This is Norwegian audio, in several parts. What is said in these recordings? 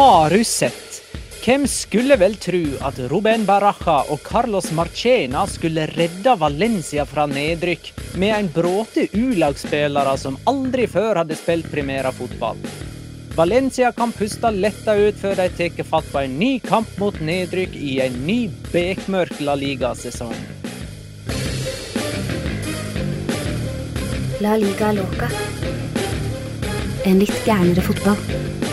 Har du sett? Hvem skulle vel tro at Ruben Baraja og Carlos Marchena skulle redde Valencia fra nedrykk med en bråte U-lagsspillere som aldri før hadde spilt primæra fotball? Valencia kan puste letta ut før de tar fatt på en ny kamp mot nedrykk i en ny bekmørk La Liga-sesong. La liga loca. En litt gærnere fotball.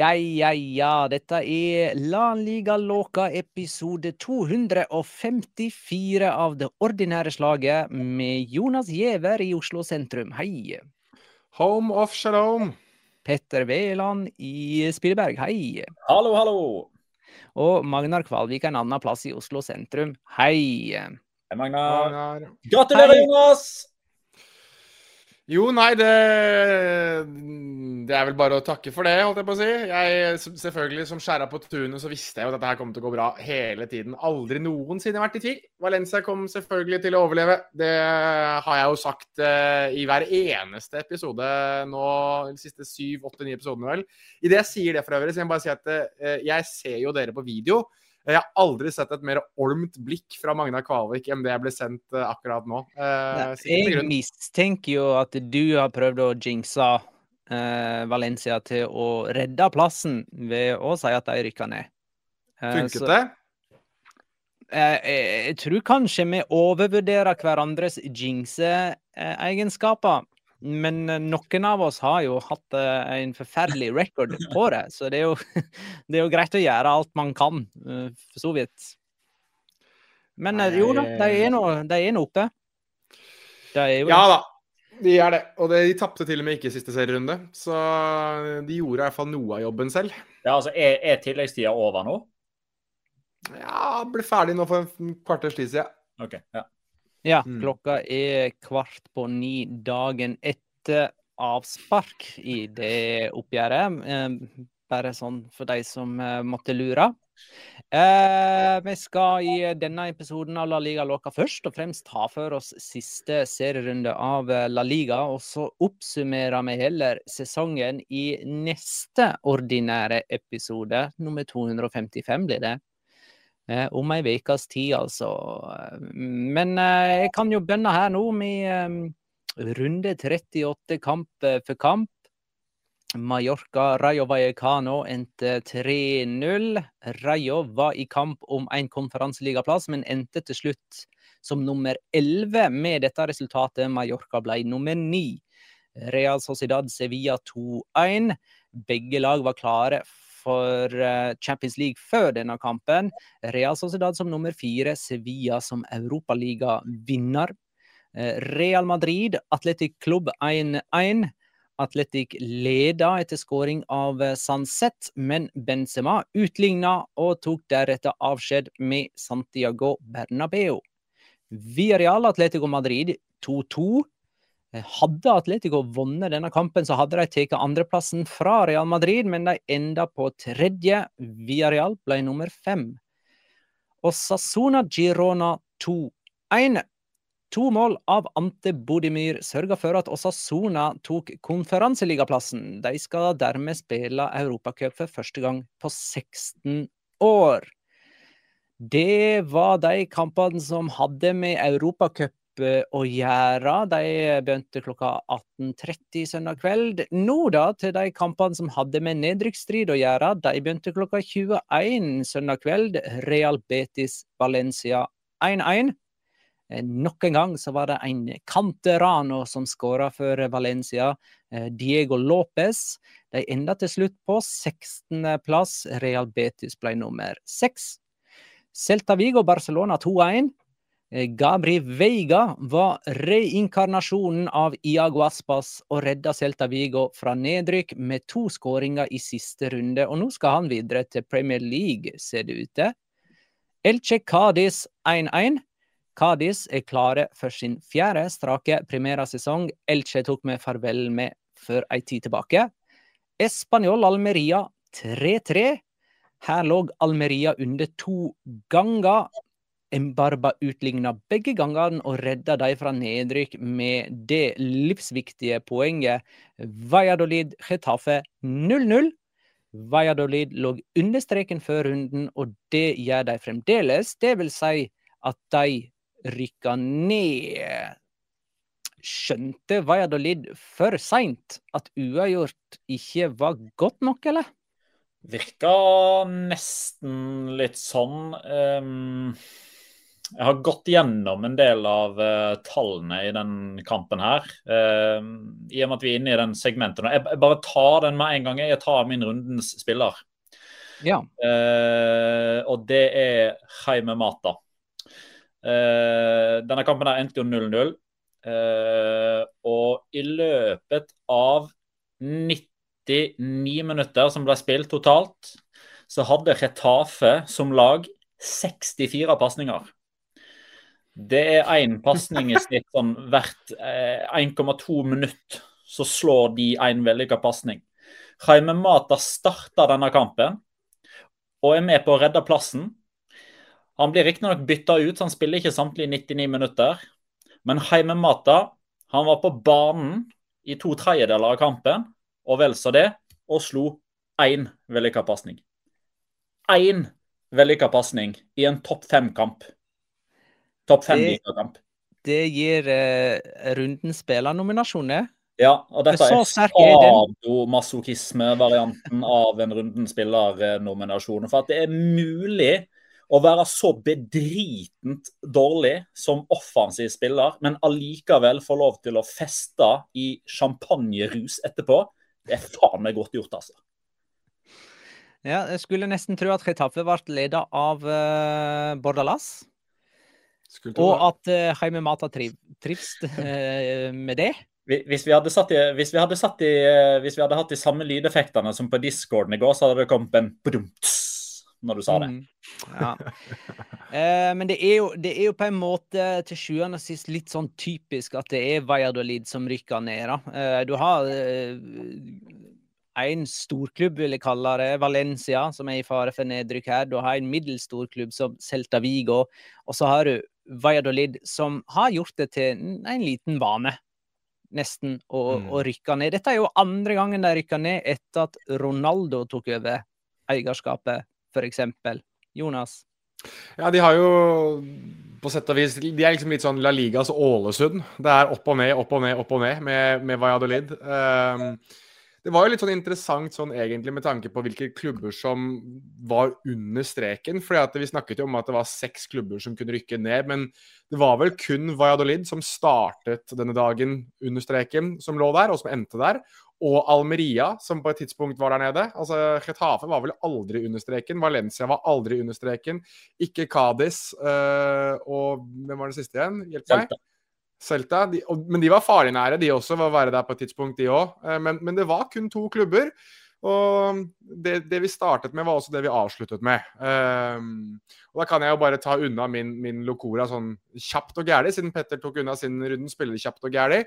Ja, ja, ja. Dette er La Liga Loca episode 254 av det ordinære slaget med Jonas Giæver i Oslo sentrum. Hei. Home of shalom. Petter Wæland i Spilleberg. Hei. Hallo, hallo! Og Magnar Kvalvik en annen plass i Oslo sentrum. Hei. Hei, Magnar. Magnar. Gratulerer, Hei. Jonas! Jo, nei, det Det er vel bare å takke for det, holdt jeg på å si. Jeg, selvfølgelig, som skjæra på tunet, så visste jeg jo at dette her kom til å gå bra hele tiden. Aldri noensinne vært i tvil. Valencia kom selvfølgelig til å overleve. Det har jeg jo sagt eh, i hver eneste episode nå, de siste syv, åtte, ni episodene, vel. Idet jeg sier det for øvrig, så jeg må bare si at eh, jeg ser jo dere på video. Jeg har aldri sett et mer olmt blikk fra Magna Kvalvik enn det jeg ble sendt eh, akkurat nå. Eh, Jeg mistenker jo at du har prøvd å jinxe eh, Valencia til å redde plassen ved å si at de rykker ned. Funket det? Jeg tror kanskje vi overvurderer hverandres jinxe-egenskaper. Men eh, noen av oss har jo hatt eh, en forferdelig record på det, så det er jo, det er jo greit å gjøre alt man kan, eh, for så vidt. Men jo da, de er nå de er nå oppe. De er jo Ja da, de er det. Og det, de tapte til og med ikke siste serierunde. Så de gjorde i hvert fall noe av jobben selv. Ja, altså, Er, er tilleggstida over nå? Ja, ble ferdig nå for en kvarters tid siden. Ok, ja. Ja, Mm. klokka er kvart på ni dagen etter avspark i det oppgjøret. Eh, bare sånn for de som eh, måtte lure. Eh, vi skal i denne episoden av La Liga Låka først og fremst ta for oss siste serierunde av eh, La Liga, og så oppsummerer vi heller sesongen i neste ordinære episode, nummer 255 blir det. Eh, om ei ukes tid, altså. Men eh, jeg kan jo bønne her nå med eh, runde 38 kamp for kamp. Mallorca Rayo Vallecano endte 3-0. Rayo var i kamp om en konferanseligaplass, men endte til slutt som nummer 11. Med dette resultatet Mallorca ble nummer 9. Real Sociedad Sevilla 2-1. Begge lag var klare for eh, Champions League før denne kampen. Real Sociedad som nummer fire, Sevilla som europaligavinner. Eh, Real Madrid, Atletic Klubb 1-1. Atletic leder etter skåring av eh, Sanset, men Benzema utligna og tok deretter avskjed med Santiago Bernabeu. Villarreal Atletico Madrid 2-2. Hadde Atletico vunnet denne kampen, så hadde de tatt andreplassen fra Real Madrid, men de enda på tredje. Villarreal ble nummer fem. Og Sassona Girona 2-1. To mål av Ante Bodimir sørga for at Osasona tok konferanseligaplassen. De skal dermed spille Europacup for første gang på 16 år. Det var de kampene som hadde med Europacup å gjøre. De begynte klokka 18.30 søndag kveld. Nå da til de kampene som hadde med nedrykksstrid å gjøre. De begynte klokka 21 søndag kveld. Real Betis Valencia 1-1. Nok en gang så var det en Canterano som skåra for Valencia. Diego Lopez. De enda til slutt på 16.-plass. Real Betis ble nummer 6. Celta Vigo Barcelona 2-1. Gabri Veiga var reinkarnasjonen av Iago Aspas og redda Celta Vigo fra nedrykk med to skåringer i siste runde. Og nå skal han videre til Premier League, ser det ut til. Elche Cádiz 1-1. Cádiz er klare for sin fjerde strake primærsesong. Elche tok med farvel med for ei tid tilbake. Español Almeria 3-3. Her lå Almeria under to ganger. Embarba utligna begge gangene og redda de fra nedrykk med det livsviktige poenget. Valladolid Getafe 0-0. Valladolid lå under streken før runden, og det gjør de fremdeles. Det vil si at de rykka ned. Skjønte Valladolid for seint at uavgjort ikke var godt nok, eller? Virka nesten litt sånn. Um, jeg har gått gjennom en del av uh, tallene i den kampen her. Uh, I og med at vi er inne i den segmentet. Jeg, jeg bare tar den med en gang. Jeg tar min rundens spiller. Ja. Uh, og det er Jaime Mata. denne kampen her endte jo 0-0. og i løpet av 99 minutter som ble spilt totalt, så hadde Retafe som lag 64 pasninger. Det er én pasning i snitt sånn hvert eh, 1,2 minutt. Så slår de en vellykka pasning. Jaime Mata starter denne kampen og er med på å redde plassen. Han blir riktignok bytta ut, så han spiller ikke samtlige 99 minutter. Men Jaime Mata han var på banen i to tredjedeler av kampen, og vel så det, og slo én vellykka pasning. Én vellykka pasning i en topp fem-kamp. Topp fem-ligakamp. Det gir eh, runden spillernominasjoner. Ja, og dette er er sadomasochisme-varianten av en runden spillernominasjon. For at det er mulig å være så bedritent dårlig som offensiv spiller, men allikevel få lov til å feste i champagnerus etterpå, det er faen meg godt gjort, altså. Ja, jeg skulle nesten tro at Getafe ble ledet av uh, Bordalas, og at uh, Jaime Mata triv, trives uh, med det. Hvis vi hadde, satt i, hvis, vi hadde satt i, eh, hvis vi hadde hatt de samme lydeffektene som på discorden i går, så hadde det kommet en brumts når du sa det. Mm, ja. Eh, men det er, jo, det er jo på en måte til sjuende og sist litt sånn typisk at det er Valladolid som rykker ned. Da. Eh, du har en storklubb, vil jeg kalle det, Valencia, som er i fare for nedrykk her. Du har en middels storklubb som Celta Vigo. Og så har du Valladolid, som har gjort det til en- en liten vane, nesten, å, Mm. å rykke ned. Dette er jo andre gangen de rykker ned etter at Ronaldo tok over eierskapet, eksempel. Jonas? Ja, de har jo på sett og vis De er liksom litt sånn La Ligas Ålesund. Det er opp og ned, opp og ned, opp og ned med, med Valladolid. Ehm, det var jo litt sånn interessant sånn egentlig med tanke på hvilke klubber som var under streken. fordi at vi snakket jo om at det var seks klubber som kunne rykke ned. Men det var vel kun Valladolid som startet denne dagen under streken, som lå der, og som endte der. Og Almeria, som på et tidspunkt var der nede. Altså, Getafe var vel aldri under streken. Valencia var aldri under streken. Ikke Cádiz. Øh, og hvem var det siste igjen? Hjelp meg. Celta. De, og, men de var farlig nære, de også, var å være der på et tidspunkt, de òg. Eh, men, men, det var kun to klubber. Og det, det, vi startet med, var også det vi avsluttet med. Um, og Da kan jeg jo bare ta unna min, min locora sånn kjapt og gæli, siden Petter tok unna sin runden spiller kjapt og gæli.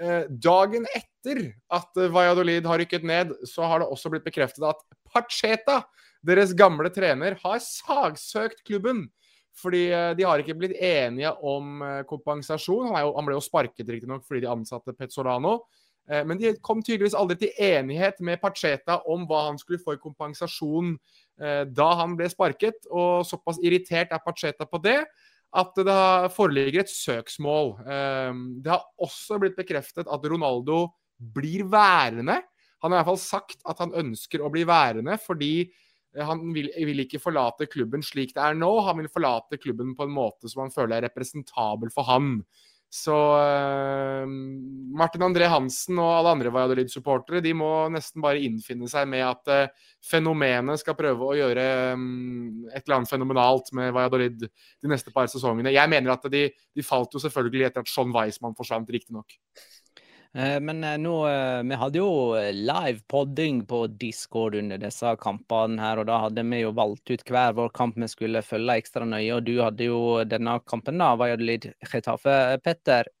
Uh, dagen etter at Valladolid har rykket ned, så har det også blitt bekreftet at Pacheta, deres gamle trener, har sagsøkt klubben fordi eh, de har ikke blitt enige om eh, kompensasjon. Han, jo, han ble jo sparket riktignok fordi de ansatte Pezzolano. Eh, men de kom tydeligvis aldri til enighet med Pacheta om hva han skulle få i kompensasjon da han ble sparket. Og såpass irritert er Pacheta på det at det foreligger et søksmål. Det har også blitt bekreftet at Ronaldo blir værende. Han har i hvert fall sagt at han ønsker å bli værende fordi han vil, vil, ikke forlate klubben slik det er nå. Han vil forlate klubben på en måte som han føler er representabel for han. Så uh, Martin André Hansen og alle andre Valladolid-supportere de må nesten bare innfinne seg med at uh, fenomenet skal prøve å gjøre um, et eller annet fenomenalt med Valladolid de neste par sesongene. Jeg mener at de, de falt jo selvfølgelig etter at Sean Weismann forsvant, riktignok. Eh, men eh, nå, eh, vi hadde jo live podding på Discord under disse kampene her, og da hadde vi jo valgt ut hver vår kamp vi skulle følge ekstra nøye, og du hadde jo denne kampen, da, Valladolid Chetafe, Petter.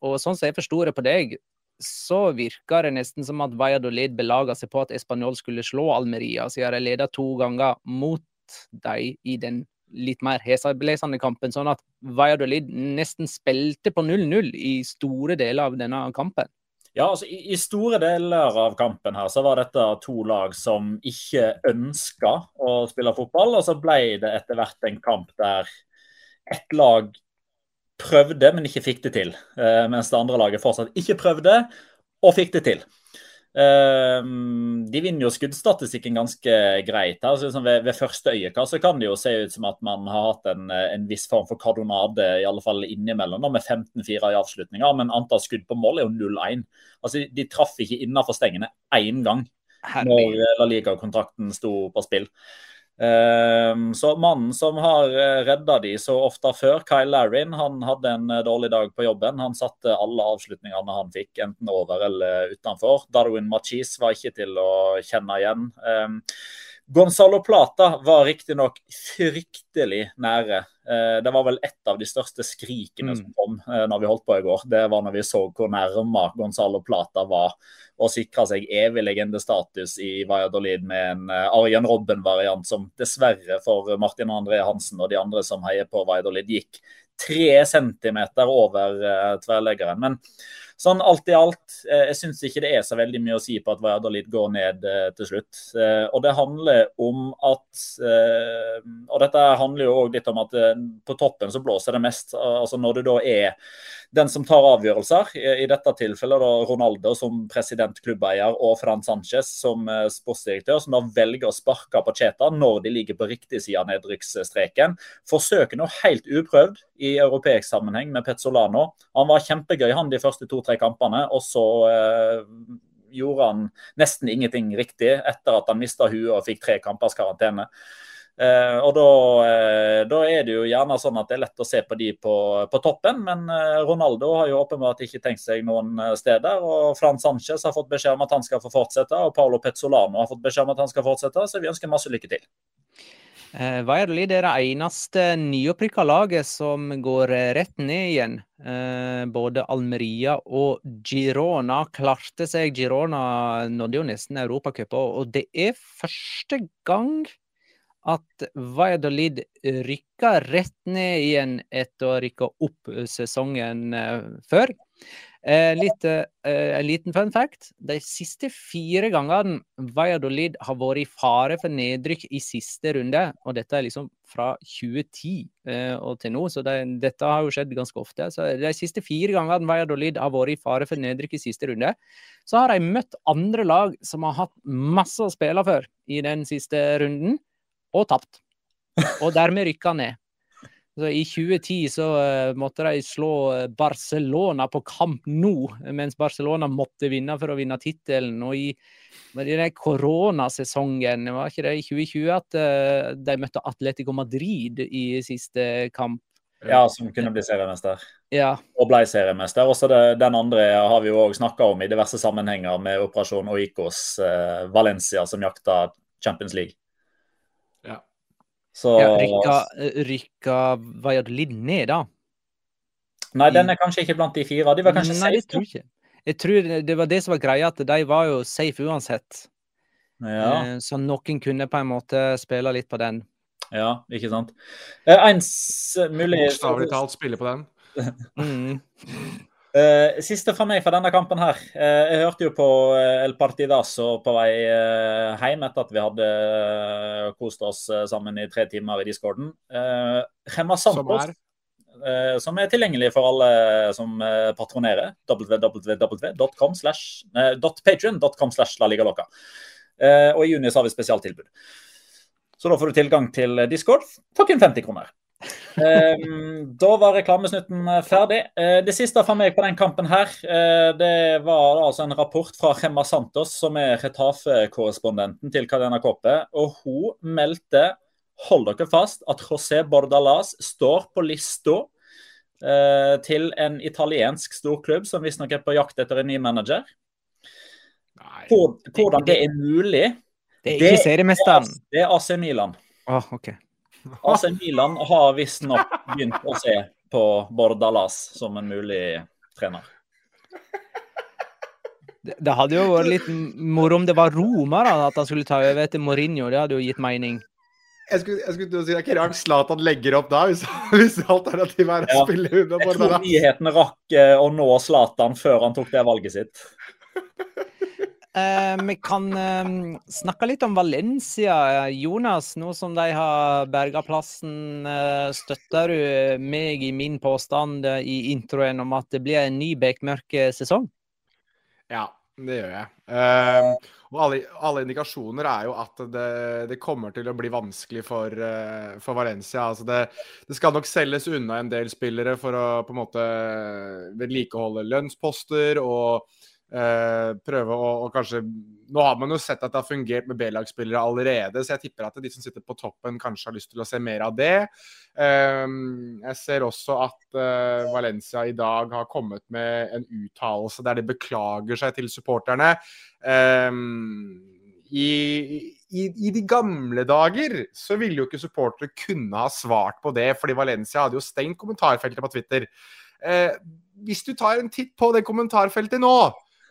Og sånn som jeg forsto det på deg, så virka det nesten som at Valladolid belaga seg på at Español skulle slå Almeria, siden de leda to ganger mot dem i den litt mer heseblesende kampen, sånn at Valladolid nesten spilte på 0-0 i store deler av denne kampen. Ja, altså i, store deler av kampen her så var dette to lag som ikke ønska å spille fotball. Og så ble det etter hvert en kamp der ett lag prøvde, men ikke fikk det til. Eh, mens det andre laget fortsatt ikke prøvde og fikk det til. Ehm, de vinner jo skuddstatistikken ganske greit. her, så ved, ved, første øyekast så kan det jo se ut som at man har hatt en, en viss form for kardonade, i alle fall innimellom, da, med 15-4 i avslutninger. Men antall skudd på mål er jo 0-1. Altså, De traff ikke innenfor stengene én gang når La Liga-kontrakten sto på spill. Ehm, så mannen som har eh, redda de så ofte før, Kyle Larrin, han hadde en eh, dårlig dag på jobben. Han satte alle avslutningene han fikk, enten over eller utenfor. Darwin Machis var ikke til å kjenne igjen. Gonzalo Plata var riktignok fryktelig nære. Eh, det var vel et av de største skrikene mm. som kom når vi holdt på i går. Det var når vi så hvor nærme Gonzalo Plata var og sikre seg evig legendestatus i Valladolid med en uh, Arjen Robben-variant som dessverre for Martin André Hansen og de andre som heier på Valladolid, gikk tre centimeter over tverrleggeren. Men sånn alt i alt, uh, jeg syns ikke det er så veldig mye å si på at Valladolid går ned til slutt. og det handler om at Og dette handler jo òg litt om at på toppen så blåser det mest. altså Når det da er den som tar avgjørelser, i dette tilfellet da Ronaldo som president, klubbeier og Fran Sanchez som eh, sportsdirektør, som da velger å sparke på Cheta når de ligger på riktig side av nedrykksstreken. Forsøker nå helt uprøvd i europeisk sammenheng med Pezzolano. Han var kjempegøy han de første to-tre kampene, og så eh, gjorde han nesten ingenting riktig etter at han mista huet og fikk tre kampers karantene. Eh, og da, eh, da, er det jo gjerne sånn at det er lett å se på de på, på toppen, men eh, Ronaldo har jo åpenbart ikke tenkt seg noen eh, steder. og Frans Sanchez har fått beskjed om at han skal få fortsette, og Paolo Pezzolano har fått beskjed om at han skal fortsette, så vi ønsker masse lykke til. Eh, det er det eneste nyopprykka laget som går rett ned igjen. Eh, både Almeria og Girona klarte seg. Girona nådde jo nesten Europacupen, og det er første gang at Valladolid rykka rett ned igjen etter å ha rykka opp sesongen eh, før. Eh, litt, eh, en liten fun fact. De siste fire gangene Valladolid har vært i fare for nedrykk i siste runde, og dette er liksom fra 2010 eh, og til nå, så det, dette har jo skjedd ganske ofte. Så De siste fire gangene Valladolid har vært i fare for nedrykk i siste runde, så har de møtt andre lag som har hatt masse å spille for i den siste runden, og tapt. Og dermed rykka ned. Så I 2010 så uh, måtte de slå eh, Barcelona på kamp nå, mens Barcelona måtte vinne for å vinne tittelen. Og i, den koronasesongen, var ikke det i 2020 at uh, de møtte Atletico Madrid i siste kamp? Ja, som kunne bli seriemester. Ja. Og ble seriemester. Også det, den andre har vi jo òg snakka om i diverse sammenhenger med Operasjon Oikos Valencia, som jakta Champions League. Så ja, Rykka, rykka Valladolid ned, da? Nei, den er kanskje ikke blant de fire. De var kanskje Nei, safe? Jeg tror ikke. Jeg tror det var det som var greia, at de var jo safe uansett. Ja. Eh, så noen kunne på en måte spille litt på den. Ja, ikke sant. Eh, en mulig Bokstavelig talt spille på den. mm. Uh, siste fra meg for denne kampen her. Uh, jeg hørte jo på El El Partidazo på vei hjem etter at vi hadde kost oss sammen i tre timer i discorden. Uh, Gemma Santos, som er? som er tilgjengelig for alle som patronerer. www.com patrion.com slash la liga loca. og i juni så har vi spesialtilbud. Så da får du tilgang til Discord for kun 50 kroner. Ehm, da var reklamesnutten eh, ferdig. Eh, det siste for meg på den kampen her, eh, det var altså en rapport fra Remma Santos, som er Retafe-korrespondenten til Cadena Coppe. Og hun meldte, hold dere fast, at José Bordalas står på lista til en italiensk storklubb som visstnok er på jakt etter en ny manager. Hvordan det er mulig Det er ikke seriemesteren. Det er AC Milan. Oh, okay. AC Milan har visstnok begynt å se på Bordalas som en mulig trener. Det, hadde jo vært litt moro om det var Roma da, at han skulle ta over etter Mourinho. Det hadde jo gitt mening. Jeg skulle, jeg skulle si, Det er ikke rart Zlatan legger opp da, hvis, hvis alternativet er å ja. spille under Bordalas. Jeg tror nyhetene rakk eh, å nå Zlatan før han tok det valget sitt. Eh, vi kan eh, snakke litt om Valencia, Jonas. Nå som de har berga plassen, eh, støtter du meg i min påstand eh, i introen om at det blir en ny bekmørk sesong? Ja, det gjør jeg. Uh, og alle, alle, indikasjoner er jo at det, det, kommer til å bli vanskelig for, uh, for Valencia. Altså det, det, skal nok selges unna en del spillere for å på en måte vedlikeholde lønnsposter og Eh, prøve å, å, kanskje Nå har man jo sett at det har fungert med B-lagsspillere allerede, så jeg tipper at de som sitter på toppen, kanskje har lyst til å se mer av det. Eh, jeg ser også at eh, Valencia i dag har kommet med en uttalelse der de beklager seg til supporterne. Eh, i, i, i, de gamle dager så ville jo ikke supportere kunne ha svart på det, fordi Valencia hadde jo stengt kommentarfeltet på Twitter. Eh, hvis du tar en titt på det kommentarfeltet nå,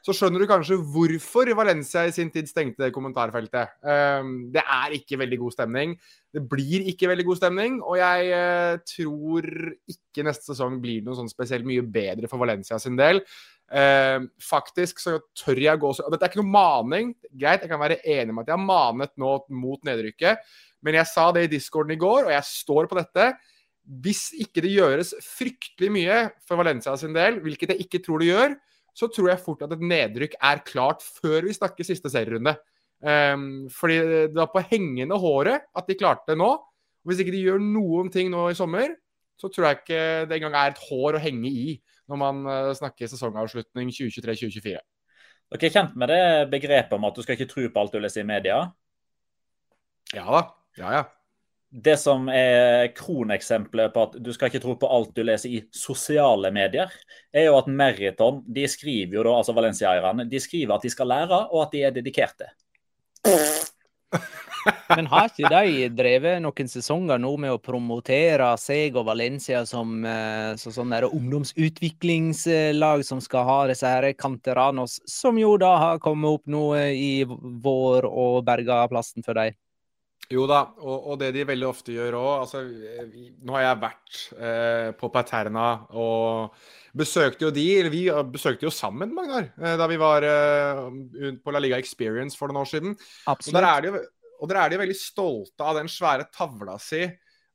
så skjønner du kanskje hvorfor Valencia i sin tid stengte det kommentarfeltet. Um, det er ikke veldig god stemning. Det blir ikke veldig god stemning, og jeg uh, tror ikke neste sesong blir noe sånn spesielt mye bedre for Valencia sin del. Uh, faktisk så tør jeg gå så Dette er ikke noe maning. Greit, jeg kan være enig med at jeg har manet nå mot nedrykket, men jeg sa det i discorden i går, og jeg står på dette. Hvis ikke det gjøres fryktelig mye for Valencia sin del, hvilket jeg ikke tror det gjør, så tror jeg fort at et nedrykk er klart før vi snakker siste serierunde. Um, fordi det var på hengende håret at de klarte det nå. Hvis ikke de gjør noen ting nå i sommer, så tror jeg ikke det engang er et hår å henge i når man uh, snakker sesongavslutning 2023-2024. Dere er kjent med det begrepet om at du skal ikke tro på alt du leser i media? Ja da. Ja, ja det som er kroneksempelet på at du skal ikke tro på alt du leser i sosiale medier, er jo at Meriton de skriver jo da, altså Valencia-eierne de skriver at de skal lære, og at de er dedikerte. Men har ikke de drevet noen sesonger nå med å promotere seg og Valencia som eh, så sånn ungdomsutviklingslag som skal ha disse her Canteranos, som jo da har kommet opp nå i vår og berga plassen for dem? Jo da, og, og det de veldig ofte gjør òg altså, Nå har jeg vært eh, på Paterna og besøkte jo de eller Vi besøkte jo sammen, Magnar, eh, da vi var eh, på La Liga Experience for noen år siden. Og der, Absolutt. er de, jo- og der er de veldig stolte av den svære tavla si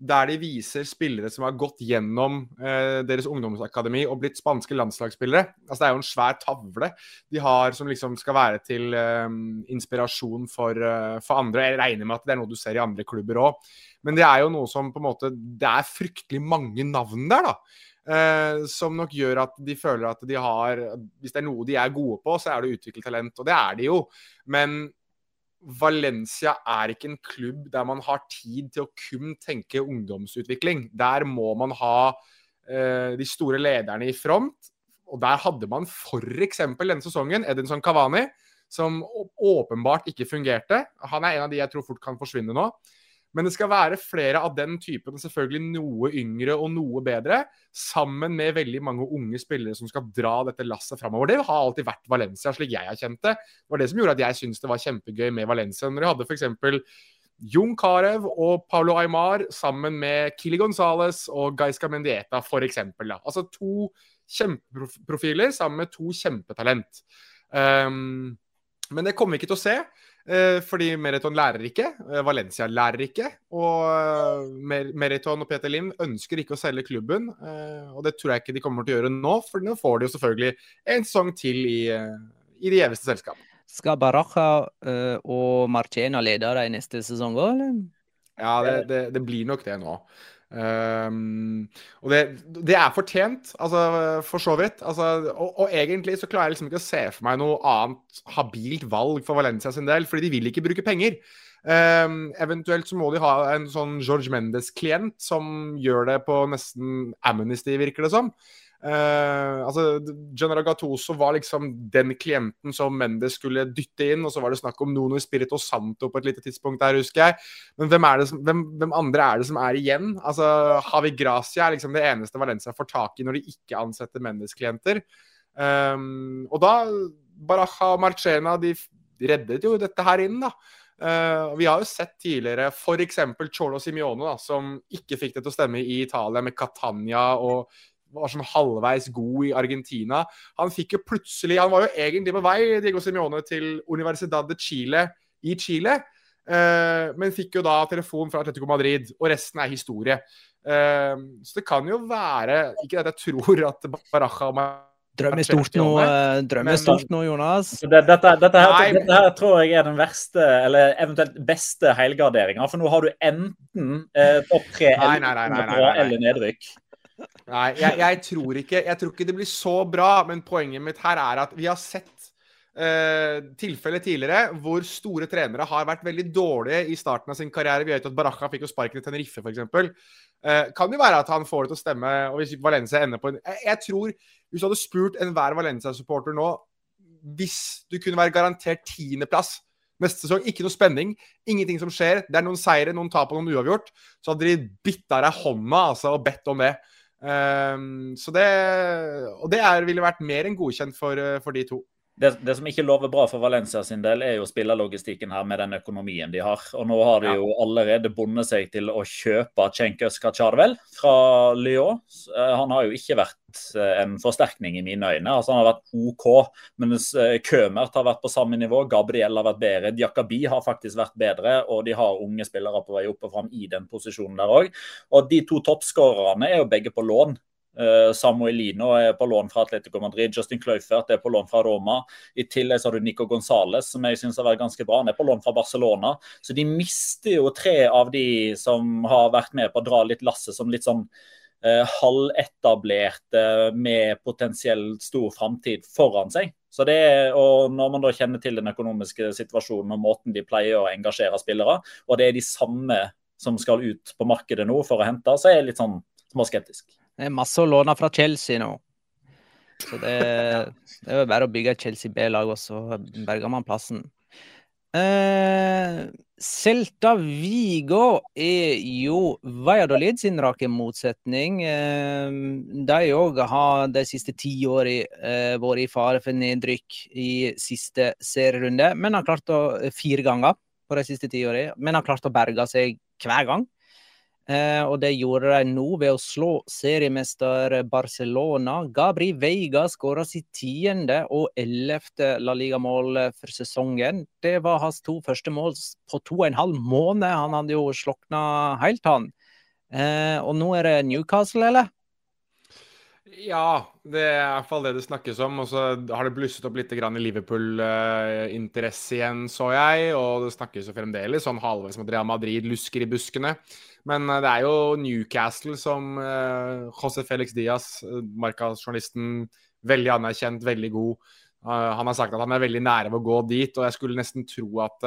der de viser spillere som har gått gjennom eh, deres ungdomsakademi og blitt spanske landslagsspillere. Altså Det er jo en svær tavle de har som liksom skal være til eh, inspirasjon for, eh, for andre. Jeg regner med at det er noe du ser i andre klubber òg. Men det er jo noe som på en måte Det er fryktelig mange navn der, da. Eh, som nok gjør at de føler at de har Hvis det er noe de er gode på, så er det å utvikle talent. Og det er de jo. Men Valencia er ikke en klubb der man har tid til å kun tenke ungdomsutvikling. Der må man ha eh, de store lederne i front. Og der hadde man f.eks. denne sesongen Edinson Cavani, som åpenbart ikke fungerte. Han er en av de jeg tror fort kan forsvinne nå. Men det skal være flere av den typen, selvfølgelig noe yngre og noe bedre, sammen med veldig mange unge spillere som skal dra dette lasset framover. Det har alltid vært Valencia, slik jeg har kjent det. Det var det som gjorde at jeg syntes det var kjempegøy med Valencia. Når de hadde f.eks. Jon Carew og Paulo Aymar sammen med Kili Gonzales og Gaisca Mendieta, f.eks. Altså to kjempeprofiler sammen med to kjempetalent. Um, men det kommer vi ikke til å se. Eh, fordi Meriton lærer ikke, eh, Valencia lærer ikke. Og eh, Mer Meriton og Peter Lim ønsker ikke å selge klubben. og det tror jeg ikke de kommer til å gjøre nå, for nå får de jo selvfølgelig en sesong til i, i de gjeveste selskapet. Skal Baraja og Marchena lede dem neste sesong òg, eller? Ja, det, det, det blir nok det nå. Um, og det, det er fortjent, altså, for så vidt. Altså, og, og egentlig så klarer jeg liksom ikke å se for meg noe annet habilt valg for Valencia sin del, fordi de vil ikke bruke penger. Um, eventuelt så må de ha en sånn George Mendes-klient som gjør det på nesten amnesty, virker det som. Uh, altså, General Gattuso var liksom den klienten som Mendes skulle dytte inn, og så var det snakk om Nono Spirito Santo på et lite tidspunkt der, husker jeg. Men hvem, som, hvem, hvem andre er det som er igjen? Altså, Havi Gracia er liksom det eneste Valencia får tak i når de ikke ansetter Mendes-klienter. Um, og da Baraja og Marcena de reddet jo dette her inn, da. Uh, vi har jo sett tidligere f.eks. Cholo Simione, som ikke fikk det til å stemme i Italia med Catania og var sånn halvveis god i Argentina. Han fikk jo plutselig Han var jo egentlig på vei, Diego Simione, til Universidad de Chile i Chile. eh, men fikk jo da telefon fra Atletico Madrid, og resten er historie. Eh, så det kan jo være Ikke at jeg tror at Baraja og Drømmer stort nå, eh, drømmer Men- stort nå, Jonas. Så det, dette, dette, her, Nei, dette her tror jeg er den verste, eller eventuelt beste helgarderinga. For nå har du enten eh, topp tre eller, eller nedrykk. Nei, jeg, jeg, tror ikke, jeg tror ikke det blir så bra, men poenget mitt her er at vi har sett Uh, tilfeller tidligere hvor store trenere har vært veldig dårlige i starten av sin karriere. Vi vet at Baraka fikk jo sparken i Tenerife, f.eks. Uh, kan jo være at han får det til å stemme, og hvis Valencia ender på en Jeg, jeg tror, hvis du hadde spurt enhver Valencia-supporter nå Hvis du kunne være garantert tiendeplass neste sesong, ikke noe spenning, ingenting som skjer, det er noen seire, noen tap og noen uavgjort, så hadde de bitt av deg hånda altså, og bedt om det. Ehm, så det Og det er, ville vært mer enn godkjent for, eh, for de to. Det, det som ikke lover bra for Valencia sin del, er jo spillerlogistikken her med den økonomien de har. Og nå har de jo allerede bundet seg til å kjøpe Cenk Kacharvel fra Lyon. Eh, Han har jo ikke vært eh, en forsterkning i mine øyne. Altså Han har vært OK, mens eh, Kømert har vært på samme nivå. Gabriel har vært bedre. Diakabi har faktisk vært bedre, og de har unge spillere på vei opp og fram i den posisjonen der òg. Og de to toppskårerne er jo begge på lån. Eh, Samuelino er på lån fra Atletico Madrid. Justin Kløyfert er på lån fra Roma. I tillegg så har du Nico Gonzales, som jeg syns har vært ganske bra. Han er på lån fra Barcelona. Så de mister jo tre av de som har vært med på å dra litt lasset som litt sånn eh, halvetablerte med potensielt stor framtid foran seg. Så det og Når man da kjenner til den økonomiske situasjonen og måten de pleier å engasjere spillere, og det er de samme som skal ut på markedet nå for å hente, så er jeg litt sånn småskeptisk. Det er masse å låne fra Chelsea nå. Så det, det er bare å bygge et Chelsea B-lag, og så berger man plassen. Eh, Celta Vigo er jo Valladolid sin rake motsetning. Eh, de òg har de siste ti årene eh, vært i fare for nedrykk i siste serierunde, men har klart å fire ganger på de siste ti årene, men har klart å berge seg hver gang. Eh, og det gjorde de nå ved å slå seriemester Barcelona. Gabri Veiga skåra sitt tiende og ellevte La Liga-mål for sesongen. Det var hans to første mål på to og en halv måned. Han hadde jo slokna helt, han. Eh, og nå er det Newcastle, eller? Ja, det er i hvert fall det det snakkes om. Og så har det blusset opp litt i Liverpool-interesse igjen, så jeg. Og det snakkes jo fremdeles sånn halvveis om at Real Madrid lusker i buskene. Men eh, det er jo Newcastle som uh, José Felix Diaz, Marca-journalisten, veldig anerkjent, veldig god. Han har sagt at han er veldig nære ved å gå dit, og jeg skulle nesten tro at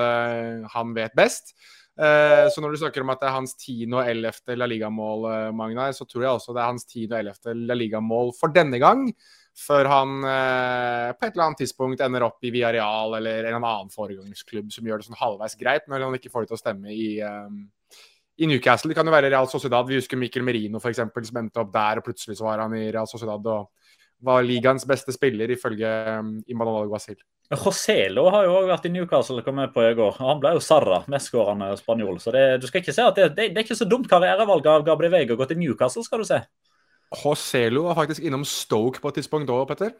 han vet best. Så når du snakker om at det er hans tiende og ellevte La Liga-mål, Magnar, så tror jeg også det er hans tiende og ellevte La Liga-mål for denne gang. Før han på et eller annet tidspunkt ender opp i Villarreal eller en annen foregangsklubb som gjør det sånn halvveis greit, når han ikke får det til å stemme i i Newcastle. Det kan jo være Real Sociedad. Vi husker Mikkel Merino for eksempel, som endte opp der, og plutselig så var han i Real Sociedad og var ligaens beste spiller, ifølge um, Imanol Alguacil. Joselo har jo òg vært i Newcastle, og kommet på i går. Han ble jo Sarra, mestskårende spanjol. Så det, du skal ikke se at det, det, det er ikke så dumt karrierevalg av Gabriel Veiga å gå til Newcastle, skal du se. Joselo var faktisk innom Stoke på et tidspunkt da, Petter.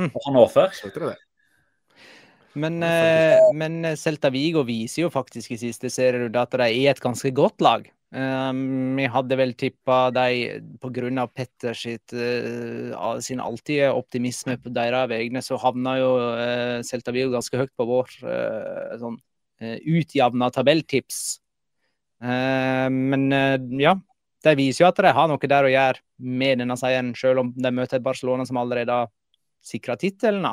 Hm. Og han det. Men, eh, men, Celta Vigo viser jo faktisk i siste serierunde at de er et ganske godt lag. Um, vi hadde vel tippa de pga. Petter sitt, sin alltid optimisme på deres vegne, så havna jo Celta Vigo ganske høyt på vår sånn utjevna tabelltips. men ja, de viser jo at de har noe der å gjøre med denne seieren, selv om de møter Barcelona som allerede har sikra tittelen.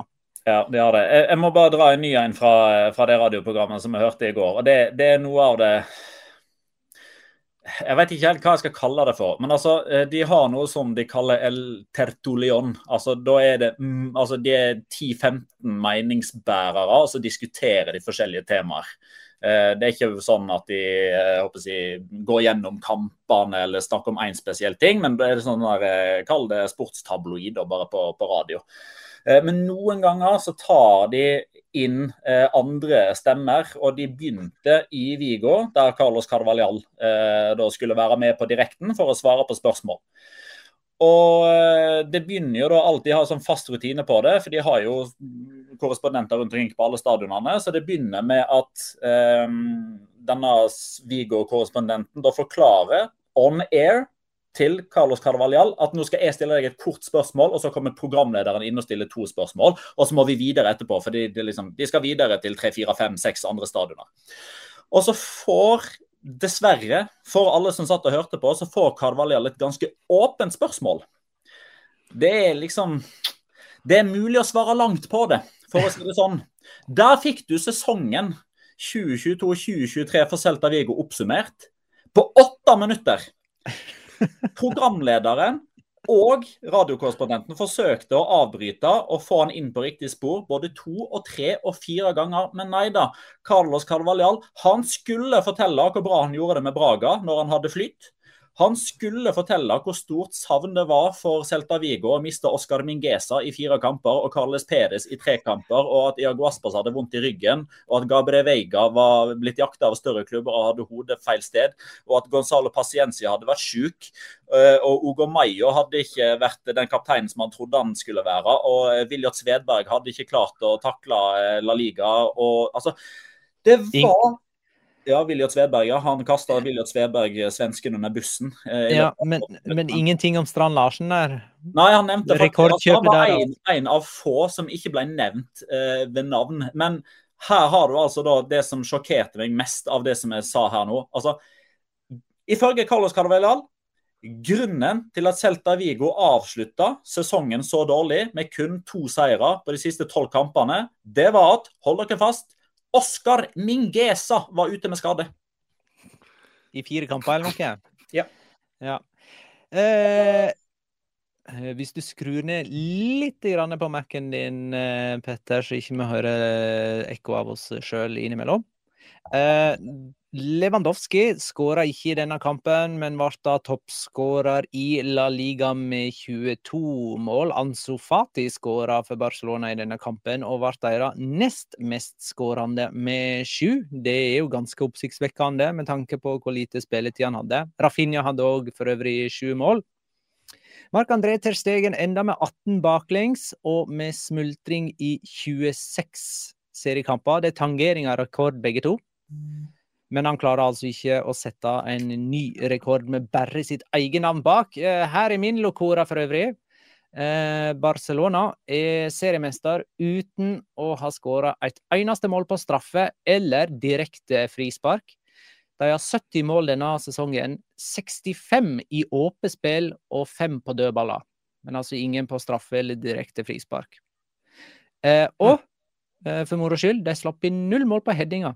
Ja, de har det. Jeg må bare dra en ny en fra, fra det radioprogrammet som jeg hørte i går. og Det, det er noe av det jeg vet ikke helt hva jeg skal kalle det for. Men altså, eh, de har noe som de kaller El Tertulion. Altså, da er det mm, altså, De er 10-15 meningsbærere og så diskuterer de forskjellige temaer. Eh, det er ikke sånn at de jeg håper si, går gjennom kampene eller snakker om én spesiell ting, men det er sånn der, kall det sportstabloid bare på, på radio. Eh, men noen ganger så tar de inn eh, andre stemmer, og de begynte i Vigo, der Carlos Carvalhal eh, da skulle være med på direkten for å svare på spørsmål. Og Det begynner jo da alltid å ha sånn fast rutine på det, for de har jo korrespondenter rundt omkring på alle stadionene. Så det begynner med at eh, denne Vigo-korrespondenten da forklarer on air til Carlos Carvalhal at nå skal jeg stille deg et kort spørsmål, og så kommer programlederen inn og stiller to spørsmål. Og så må vi videre etterpå, for de, de, liksom, de skal videre til tre, fire, fem, seks andre stadioner. Og så får dessverre, for alle som satt og hørte på, så får Carvalhal et ganske åpent spørsmål. Det er liksom Det er mulig å svare langt på det, for å si det sånn. Der fikk du sesongen 2022-2023 for Celta Vigo oppsummert på åtte minutter. Programlederen og radiokorrespondenten forsøkte å avbryte og få han inn på riktig spor både to og tre og fire ganger, men nei da. Carlos Carvalhal han skulle fortelle hvor bra han gjorde det med Braga når han hadde flytt. Han skulle fortelle hvor stort savn det var for Celta Vigo å miste Oscar Mingesa i fire kamper og Carles Perez i tre kamper, og at Iago Aspas hadde vondt i ryggen, og at Gabriel Veiga var blitt jakta av større klubber og hadde hodet feil sted, og at Gonzalo Paciencia hadde vært syk, eh, og Ugo Mayo hadde ikke vært den kapteinen som han trodde han skulle være, og Viljot Svedberg hadde ikke klart å takle eh, La Liga. og altså det var ja, Viljot Sveberg. Ja. Han kasta Viljot Sveberg, eh, svensken, under bussen. Eh, ja, men, men, ingenting om Strand Larsen der? Nei, han nevnte faktisk han var en, en, av få som ikke ble nevnt eh, ved navn. Men her har du altså da det som sjokkerte meg mest av det som jeg sa her nå. Altså, Ifølge Carlos Carvellal Grunnen til at Celta Vigo avslutta sesongen så dårlig, med kun to seire på de siste tolv kampene, det var at, hold dere fast, Oskar Mingesa var ute med skade. I fire kamper eller noe? Ja. ja. Eh, hvis du skrur ned litt på Mac-en din, eh, Petter, så ikke vi hører ekko av oss sjøl innimellom. Eh, Lewandowski skåra ikke i denne kampen, men ble da toppskårer i La Liga med 22 mål. Ansu Fati skåra for Barcelona i denne kampen og ble deres nest mestskårende med sju. Det er jo ganske oppsiktsvekkende med tanke på hvor lite spilletid han hadde. Rafinha hadde òg for øvrig sju mål. Marc-André Ter Stegen enda med 18 baklengs og med smultring i 26 seriekamper. Det er tangering av rekord, begge to. Men han klarer altså ikke å sette en ny rekord med bare sitt eget navn bak. Eh, her er min locora for øvrig. Eh, Barcelona er seriemester uten å ha skåra et eneste mål på straffe eller direkte frispark. De har 70 mål denne sesongen. 65 i åpent spill og 5 på dødballer. Men altså ingen på straffe eller direkte frispark. Eh, og for moro skyld, de slapp inn null mål på headinga.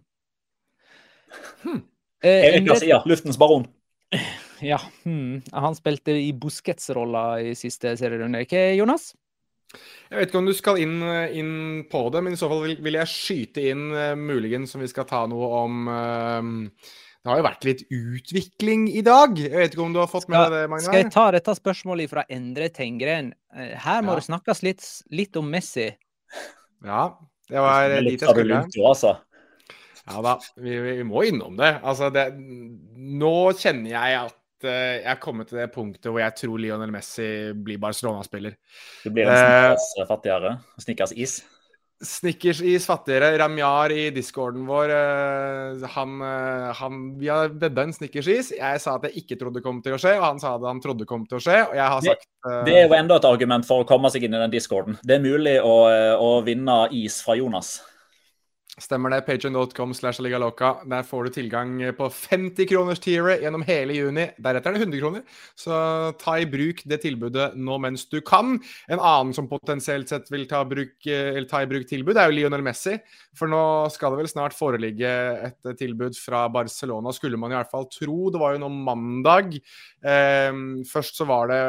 Hmm. Erik Garcia, luftens baron. Ja, hmm. han spilte i Busquets-rolla i siste serierunde. Ikke Jonas? Jeg vet ikke om du skal inn, inn, på det, men i så fall vil, vil jeg skyte inn uh, muligens som vi skal ta noe om uh, Det har jo vært litt utvikling i dag. Jeg vet ikke om du har fått med deg det, Magnar? Skal jeg ta dette spørsmålet fra Endre Tengren? Uh, her må ja. det snakkes litt, litt, om Messi. Ja, det var dit jeg skulle. Ja da, vi, vi, må innom det. Altså, det, Nå kjenner jeg at uh, jeg er kommet til det punktet hvor jeg tror Lionel Messi blir Barcelona-spiller. Du blir en snickers uh, fattigere? Snickers is? Snickers is fattigere. Ramjar i discorden vår, uh, han, han, Vi har vedda en Snickers is. Jeg sa at jeg ikke trodde det kom til å skje, og han sa at han trodde det kom til å skje. Og jeg har sagt Det er jo enda et argument for å komme seg inn i den discorden. Det er mulig å, å vinne is fra Jonas. Stemmer det. Patreon.com slash aligaloca. Der får du tilgang på 50 kroners tieret gjennom hele juni. Deretter er det 100 kroner. Så ta i bruk det tilbudet nå mens du kan. En annen som potensielt sett vil ta, bruk, ta i bruk tilbud, er jo Lionel Messi. For nå skal det vel snart foreligge et tilbud fra Barcelona, skulle man i hvert fall tro. Det var jo nå mandag. Eh, først så var det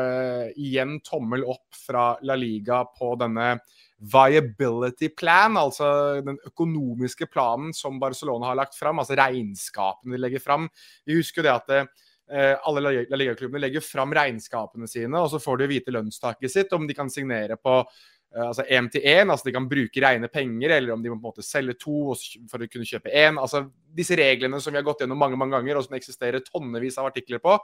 igjen tommel opp fra La Liga på denne viability plan, altså den økonomiske planen som Barcelona har lagt fram, altså regnskapene de legger fram. Vi husker jo det at eh, alle La legger fram regnskapene sine, og så får de vite lønnstaket sitt, om de kan signere på eh, altså én til én, altså de kan bruke rene penger, eller om de må på en måte selge to for å kunne kjøpe én. Altså disse reglene som vi har gått gjennom mange mange ganger, og som det eksisterer tonnevis av artikler på.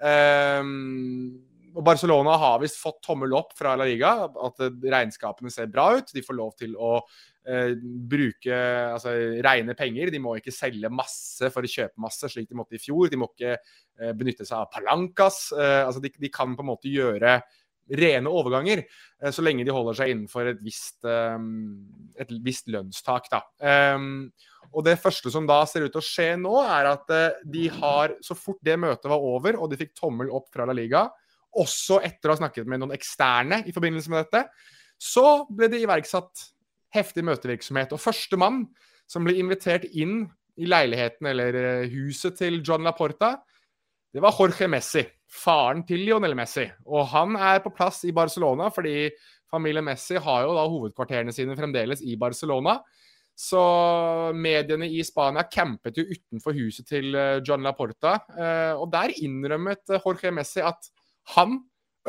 Um, og Barcelona har visst fått tommel opp fra La Liga, at regnskapene ser bra ut. De får lov til å eh, bruke altså, rene penger. De må ikke selge masse for å kjøpe masse, slik de måtte i fjor. De må ikke eh, benytte seg av palancas. Eh, altså, de, de, kan på en måte gjøre rene overganger, eh, så lenge de holder seg innenfor et visst, eh, et visst lønnstak. Um, og det første som da ser ut til å skje nå, er at de har, så fort det møtet var over og de fikk tommel opp fra La Liga, også etter å ha snakket med noen eksterne i forbindelse med dette, så ble det iverksatt heftig møtevirksomhet. Og førstemann som ble invitert inn i leiligheten eller eh, huset til John Laporta, det var Jorge Messi, faren til Lionel Messi. Og han er på plass i Barcelona fordi familien Messi har jo da hovedkvarterene sine fremdeles i Barcelona. Så mediene i Spania campet jo utenfor huset til eh, John Laporta. Eh, og der innrømmet Jorge Messi at han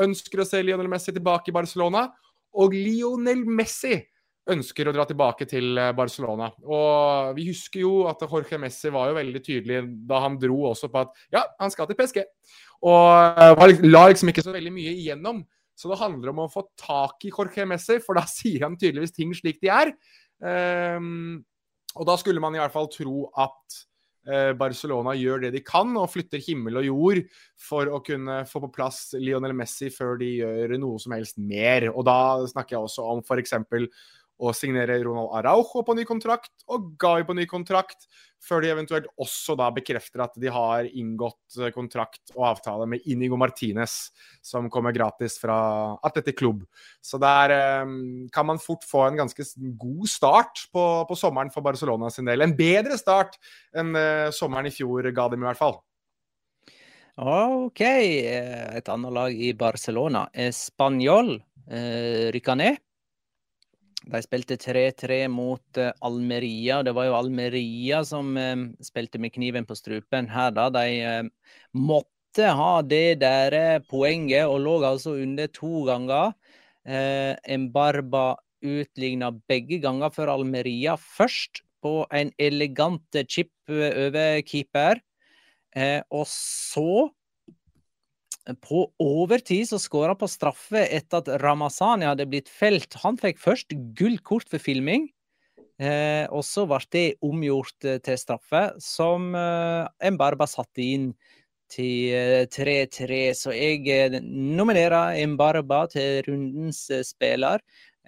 ønsker å se Lionel Messi tilbake i Barcelona, og Lionel Messi ønsker å dra tilbake til eh, Barcelona. Og vi husker jo at Jorge Messi var jo veldig tydelig da han dro også på at ja, han skal til PSG. Og eh, la liksom ikke så veldig mye igjennom. Så det handler om å få tak i Jorge Messi, for da sier han tydeligvis ting slik de er. Um, og da skulle man i hvert fall tro at Barcelona gjør det de kan og flytter himmel og jord for å kunne få på plass Lionel Messi før de gjør noe som helst mer. Og da snakker jeg også om f.eks å signere Ronald Araujo på ny kontrakt og Gai på ny kontrakt, før de eventuelt også da bekrefter at de har inngått eh, kontrakt og avtale med Inigo Martinez, som kommer gratis fra Atletic Klubb. Så der um, kan man fort få en ganske god start på, på, sommeren for Barcelona sin del. En bedre start enn uh, sommeren i fjor ga dem, i hvert fall. OK. Et annet lag i Barcelona, Spanjol, rykka ned. De spilte 3-3 mot uh, Almeria. Det var jo Almeria som uh, spilte med kniven på strupen her, da. De uh, måtte ha det der poenget, og lå altså under to ganger. En Barba utligna begge ganger for Almeria. Først på en elegant chip over keeper. og så på overtid så skåra på straffe etter at Ramazani hadde blitt felt. Han fikk først gult kort for filming, eh, og så ble det omgjort eh, til straffe, som eh, Mbarba satte inn til 3-3. Eh, så jeg eh, nominerer Mbarba til rundens eh, spiller.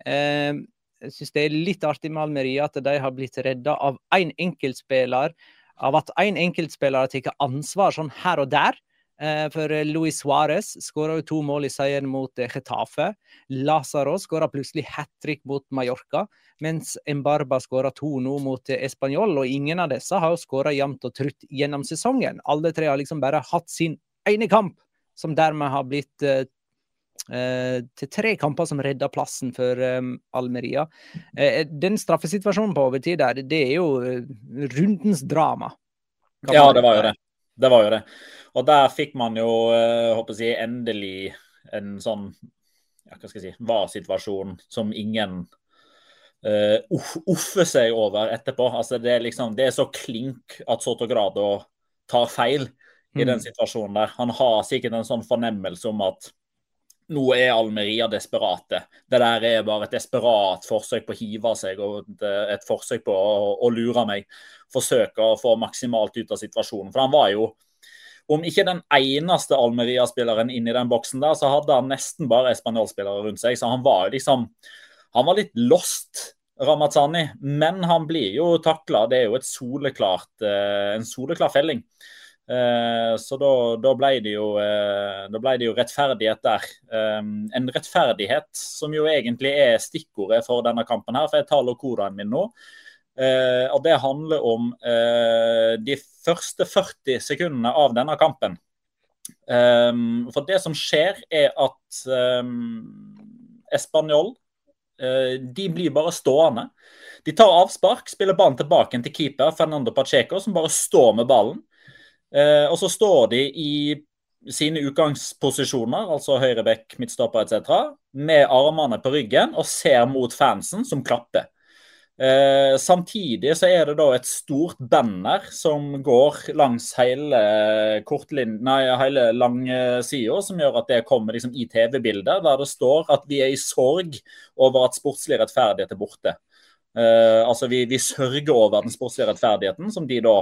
jeg syns det er litt artig med Almeria at de har blitt redda av én enkeltspiller. Av at én enkeltspiller har tatt ansvar sånn her og der. Eh, for eh, Luis Suárez skåra to mål i seieren mot eh, Getafe. Lazaro skåra plutselig hat trick mot Mallorca, mens Embarba skåra to nå mot Español. Og ingen av disse har skåra jevnt og trutt gjennom sesongen. Alle tre har liksom bare hatt sin ene kamp, som dermed har blitt til tre kamper som redda plassen for um, Almeria. Den straffesituasjonen på overtid der, det er jo rundens drama. Ja, det var jo det. Det var jo det. Og der fikk man jo eh, håper jeg, endelig en sånn ja, hva skal jeg si, var-situasjon som ingen uh, offer seg over etterpå. Altså, det, er liksom, det er så klink at Sotogrado tar feil i den mm. situasjonen der. Han har sikkert en sånn fornemmelse om at nå er Almeria desperate. Det der er bare et desperat forsøk på å hive seg og et, et forsøk på å, å lure meg. Forsøke å få maksimalt ut av situasjonen. For han var jo om ikke den eneste Almeria-spilleren inni den boksen der, så hadde han nesten bare spanjolspillere rundt seg. Så han var liksom Han var litt lost, Ramazzani. Men han blir jo takla. Det er jo soleklart, eh, en soleklar felling. Eh, så da, da, ble det jo, eh, da ble det jo rettferdighet der. En rettferdighet som jo egentlig er stikkordet for denne kampen her. For jeg tar lokoraen min nå. Uh, og Det handler om uh, de første 40 sekundene av denne kampen. Um, for det som skjer, er at um, Español uh, de blir bare stående. De tar avspark, spiller ballen tilbake til keeper Fernando Pacheco, som bare står med ballen. og så står de i sine utgangsposisjoner, altså høyre bekk, midtstopper etc., med armene på ryggen og ser mot fansen, som klapper. Eh, samtidig så er det da et stort banner som går langs hele kortlinjen, nei, hele langsida, som gjør at det kommer liksom i TV-bildet, der det står at vi er i sorg over at sportslig rettferdighet er borte. Eh, altså vi, vi sørger over den sportslige rettferdigheten, som de da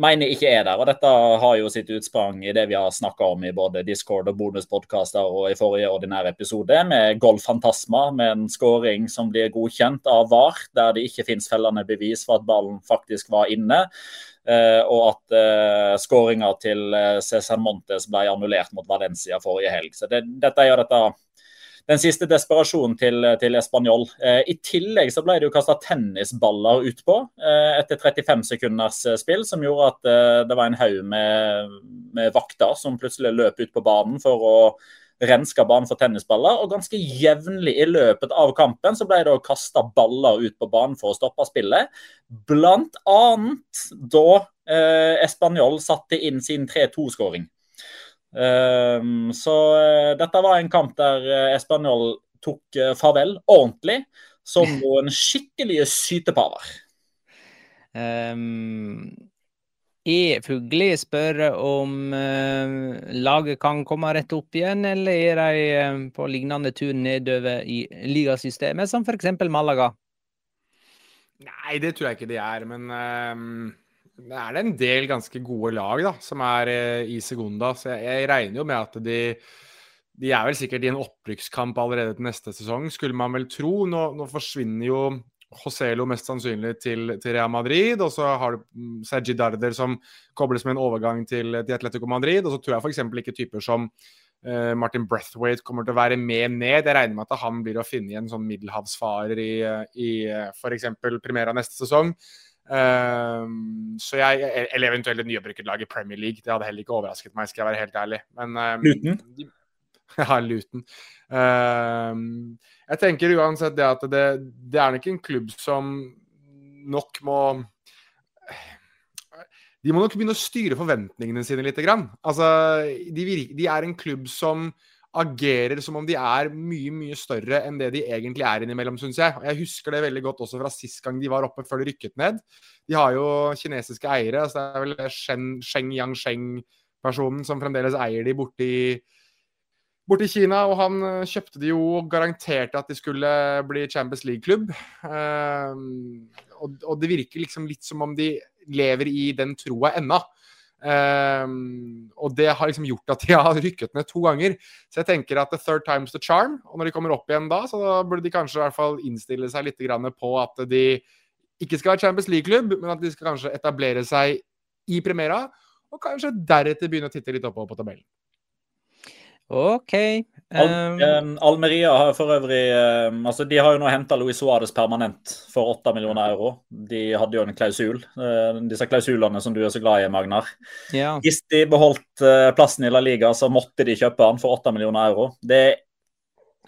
mener ikke er der. Og dette har jo sitt utsprang i det vi har snakka om i både Discord og bonuspodkaster og i forrige ordinære episode, med Golf Fantasma, med en scoring som blir godkjent av VAR, der det ikke finnes fellende bevis for at ballen faktisk var inne. Uh, og at uh, skåringa til uh, Cæsar Montes ble annullert mot Valencia forrige helg. Så det, dette gjør dette den siste desperasjonen til, til Español. Eh, I tillegg så ble det jo kasta tennisballer utpå eh, etter 35 sekunders eh, spill, som gjorde at eh, det var en haug med, med, vakter som plutselig løp ut på banen for å renske banen for tennisballer. Og ganske jevnlig i løpet av kampen så ble det kasta baller ut på banen for å stoppe spillet. Blant annet da eh, Español satte inn sin 3-2-skåring. Ehm, så eh, dette var en kamp der eh, Español tok eh, farvel ordentlig, som noen skikkelige sytepaver. Um, er Fugli spør om uh, laget kan komme rett opp igjen, eller er de uh, på lignende tur nedover i ligasystemet, som f.eks. Malaga? Nei, det tror jeg ikke de er, men uh, det er en del ganske gode lag da, som er eh, i Segunda. Så jeg, jeg, regner jo med at de, de er vel sikkert i en opprykkskamp allerede til neste sesong, skulle man vel tro. Nå, nå forsvinner jo Joselo mest sannsynlig til, til, Real Madrid. Og så har du mm, Sergi Darder som kobles med en overgang til, til Atletico Madrid. Og så tror jeg f.eks. ikke typer som uh, Martin Brethwaite kommer til å være med ned. Jeg regner med at han blir å finne i en sånn middelhavsfarer i, i f.eks. Primera neste sesong. Um, så jeg, Eller eventuelt et nyopprykket lag i Premier League. Det hadde heller ikke overrasket meg, skal jeg være helt ærlig. Men um, Luton? Ja, Luton. Um, jeg tenker uansett det at det, det er nok en klubb som nok må De må nok begynne å styre forventningene sine litt. Grann. Altså, de, de er en klubb som agerer som om de er mye mye større enn det de egentlig er innimellom, syns jeg. Jeg husker det veldig godt også fra sist gang de var oppe, før de rykket ned. De har jo kinesiske eiere. altså Det er vel Shen, Sheng Yangsheng-personen som fremdeles eier de borti borti Kina, og han eh, kjøpte de jo og garanterte at de skulle bli Champions League-klubb. Og, og, det virker liksom litt som om de lever i den troa ennå. Um, og det har liksom gjort at de har rykket ned to ganger. Så jeg tenker at the third time's the charm. Og når de kommer opp igjen da, så burde de kanskje i hvert fall innstille seg litt på at de ikke skal være Champions League-klubb, men at de skal kanskje etablere seg i Primera, og kanskje deretter begynne å titte litt oppover på tabellen. OK. Al um, Almeria har for øvrig um, altså De har jo nå henta Luis Suárez permanent for 8 millioner euro. De hadde jo en klausul. Uh, disse klausulene som du er så glad i, Magnar. Ja. Hvis de beholdt uh, plassen i La Liga, så måtte de kjøpe han for 8 millioner euro. Det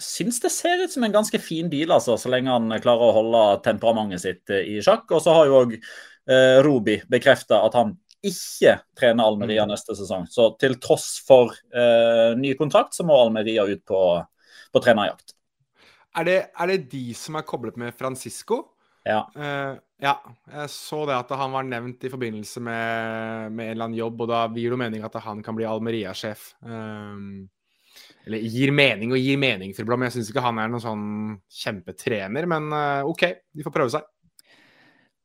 syns det ser ut som en ganske fin deal, altså, så lenge han klarer å holde temperamentet sitt uh, i sjakk. Og så har jo òg Rubi bekrefta at han ikke trene Almeria mm. neste sesong. Så til tross for uh, ny kontrakt, så må Almeria ut på, på trenerjakt. Er det, er det, de som er koblet med Francisco? Ja. Uh, ja. Jeg så det at han var nevnt i forbindelse med, med en eller annen jobb, og da gir det mening at han kan bli Almeria-sjef. Um, eller gir mening og gir mening, Friblom. Jeg syns ikke han er noen sånn kjempetrener, men uh, OK, de får prøve seg.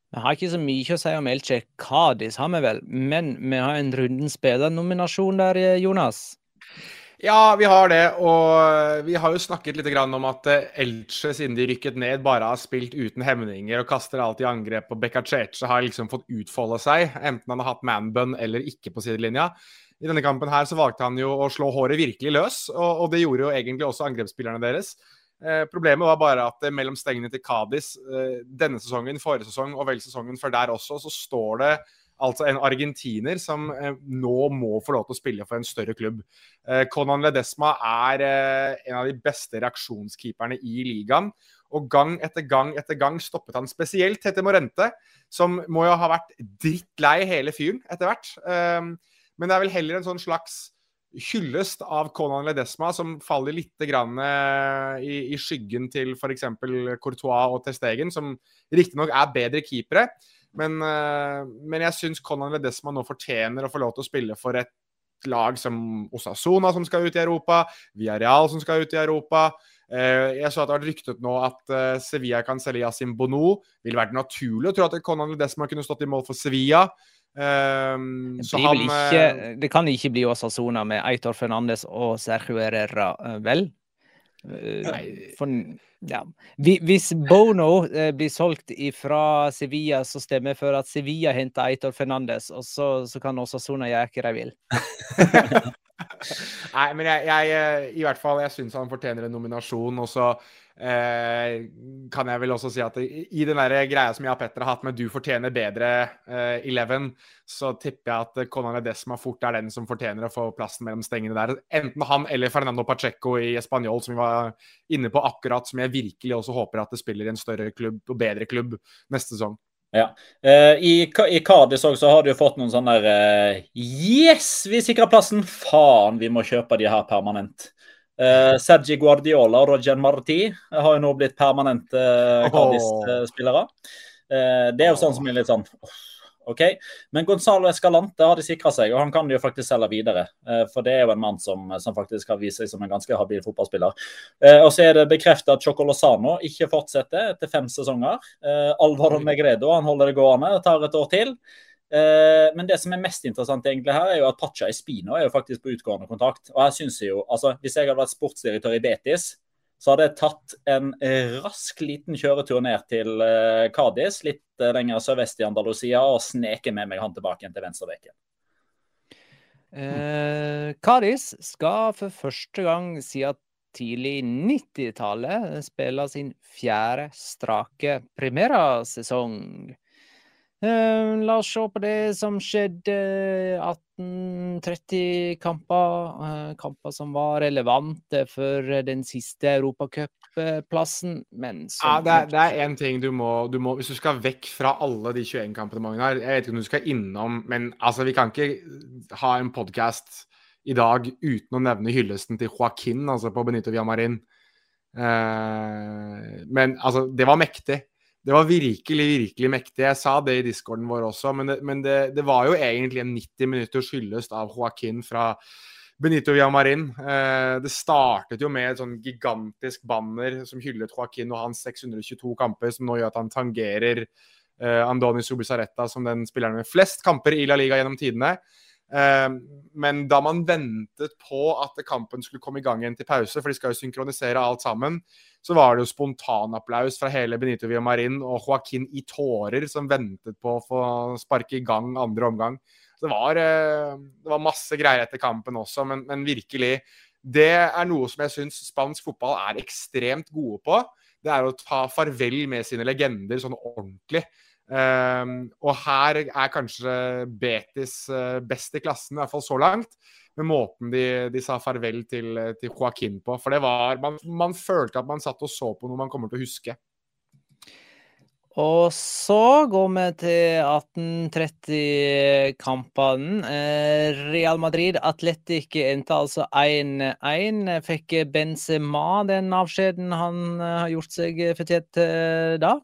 Vi har ikke så mye å si om Elche Cádiz, har vi vel. Men vi har en runden spillernominasjon der, Jonas. Ja, vi har det. Og vi har jo snakket litt om at Elche, siden de rykket ned, bare har spilt uten hemninger og kaster alt i angrep. Og Bekacece har liksom fått utfolde seg, enten han har hatt manbun eller ikke på sidelinja. I denne kampen her så valgte han jo å slå håret virkelig løs, og, og det gjorde jo egentlig også angrepsspillerne deres. Eh, problemet var bare at eh, mellom stengene til Cádiz eh, denne sesongen, forrige sesong og vel sesongen før der også, så står det altså en argentiner som eh, nå må få lov til å spille for en større klubb. Eh, Conan Ledesma er en av de beste reaksjonskeeperne i ligaen. Og gang etter gang etter gang stoppet han spesielt Tete Morente, som må jo ha vært drittlei hele fyren etter hvert. men det er vel heller en sånn slags hyllest av Conan Ledesma, som faller litt eh, i, i, skyggen til f.eks. Courtois og Testegen, som riktignok er bedre keepere. Men, uh, men jeg syns Conan Ledesma nå fortjener å få lov til å spille for et lag som Osasona, som skal ut i Europa, Villarreal, som skal ut i Europa. Uh, jeg så at det har vært ryktet nå at Sevilla kan selge Yasin Bono. Ville vært naturlig å tro at Conan Ledesma kunne stått i mål for Sevilla. Um, det, han, ikke, eh, det, kan ikke bli Osasona med Eitor Fernandes og Sergio Herrera, eh, vel? Eh, for, ja. Hvis Bono blir solgt fra Sevilla, så stemmer jeg for at Sevilla henter Eitor Fernandes, og så, så kan Osasona gjøre hva de vil. Nei, men jeg, jeg, i hvert fall, jeg syns han fortjener en nominasjon. Og så Eh, kan jeg vel også si at i den der greia som jeg og Petter har hatt med 'du fortjener bedre eh, Eleven', så tipper jeg at Conan Edesma fort er den som fortjener å få plassen mellom stengene der. Enten han eller Fernando Pacheco i Español, som vi var inne på akkurat, som jeg virkelig også håper at det spiller i en større klubb og bedre klubb neste sesong. Ja. Uh, I, i Cádiz så har du jo fått noen sånne der, uh, Yes, vi sikrer plassen! Faen, vi må kjøpe de her permanent. Uh, Sergi Guardiola og Roger Marti har jo nå blitt permanente uh, Cádiz-spillere. Uh, det er jo sånn som er litt sånn OK. Men Gonzalo Escalante har de sikra seg, og han kan de jo faktisk selge videre. Uh, for det er jo en mann som, som, faktisk har vist seg som en ganske habil fotballspiller. Uh, og så er det bekrefta at Choco Lozano ikke fortsetter etter fem sesonger. Uh, Alvaro Megredo han holder det gående og tar et år til. Eh, men det som er mest interessant egentlig her, er jo at Pacha Espino er jo faktisk på utgående kontrakt. Og jeg synes jo, altså Hvis jeg hadde vært sportsdirektør i Betis, så hadde jeg tatt en rask liten kjøretur ned til uh, Cádiz, litt uh, lenger sørvest i Andalusia, og sneket med meg han tilbake igjen til venstrebekken. Eh, Cádiz skal for første gang siden tidlig 90-tallet spille sin fjerde strake primera-sesong. Uh, la oss se på det som skjedde 18 18-30 kamper. Uh, Kamper som var relevante for den siste europacupplassen, men Ja, det er, det er én ting du må, du må Hvis du skal vekk fra alle de 21 kampene, Magnar Jeg vet ikke om du skal innom, men altså, vi kan ikke ha en podkast i dag uten å nevne hyllesten til Joaquin, altså på Benito Villamarin. Uh, men altså, det var mektig. Det var virkelig, virkelig mektig. Jeg sa det i discorden vår også, men det, men det, det var jo egentlig en 90 minutters hyllest av Joaquin fra Benito Villamarin. Eh, det startet jo med et sånn gigantisk banner som hyllet Joaquin og hans 622 kamper, som nå gjør at han tangerer eh, Andoni Subisaretta som den spilleren med flest kamper i La Liga gjennom tidene. Eh, men da man ventet på at kampen skulle komme i gang igjen til pause, for de skal jo synkronisere alt sammen, så var det jo spontanapplaus fra hele Benito Villamarin og Joaquin i tårer som ventet på å få sparke i gang andre omgang. Så det var, eh, det var masse greier etter kampen også, men, men virkelig Det er noe som jeg syns spansk fotball er ekstremt gode på. Det er å ta farvel med sine legender sånn ordentlig. Um, og her er kanskje Betis uh, best i klassen, i hvert fall så langt. Med måten de, de sa farvel til, til Joaquin på. For det var man, man følte at man satt og så på noe man kommer til å huske. Og så går vi til 1830-kampene. Eh, Real Madrid Atletic endte altså 1-1. Fikk Benzema den avskjeden han eh, har gjort seg fortjent da?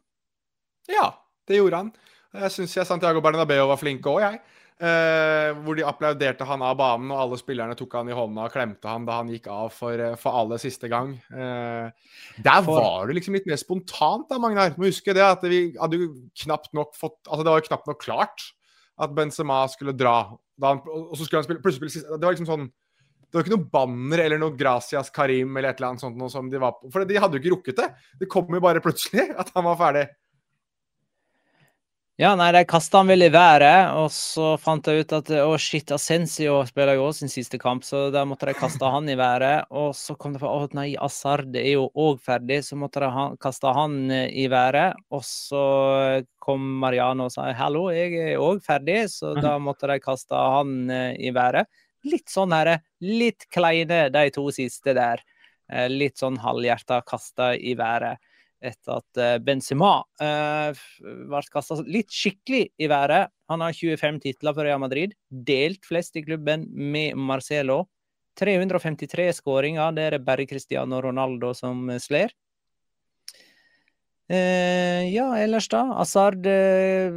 Ja, det gjorde han. Jeg syns Santiago Bernabeu var flink òg, jeg. Eh, hvor de applauderte han av banen, og alle spillerne tok han i hånda og klemte han da han gikk av for, for aller siste gang. Eh, der var det liksom litt mer spontant, da, Magnar. Må huske det at vi hadde jo knapt nok fått Altså, det var jo knapt nok klart at Benzema skulle dra. Han, og så skulle han spille plutselig spille siste Det var liksom sånn det var ikke noe banner eller noe 'Gracias Karim' eller et eller annet sånt noe som de var på. For de hadde jo ikke rukket det. Det kom jo bare plutselig at han var ferdig. Ja, nei, de kasta han vel i været, og så fant jeg ut at å shit, Ascencio spiller jo også sin siste kamp, så da måtte de kaste han i været. Og så kom det på å nei, Asard er jo òg ferdig, så måtte de kaste han eh, i været. Og så kom Mariano og sa hallo, jeg er òg ferdig, så da måtte de kaste han eh, i været. Litt sånn her, litt kleine de to siste der. Eh, Litt sånn halvhjerta kasta i været etter at eh, Benzema eh, ble kasta litt skikkelig i været. Han har 25 titler for Real Madrid, delt flest i klubben med Marcelo. 353 skåringer, det er det bare Cristiano Ronaldo som eh, slår. Eh, ja, ellers da. Asard eh,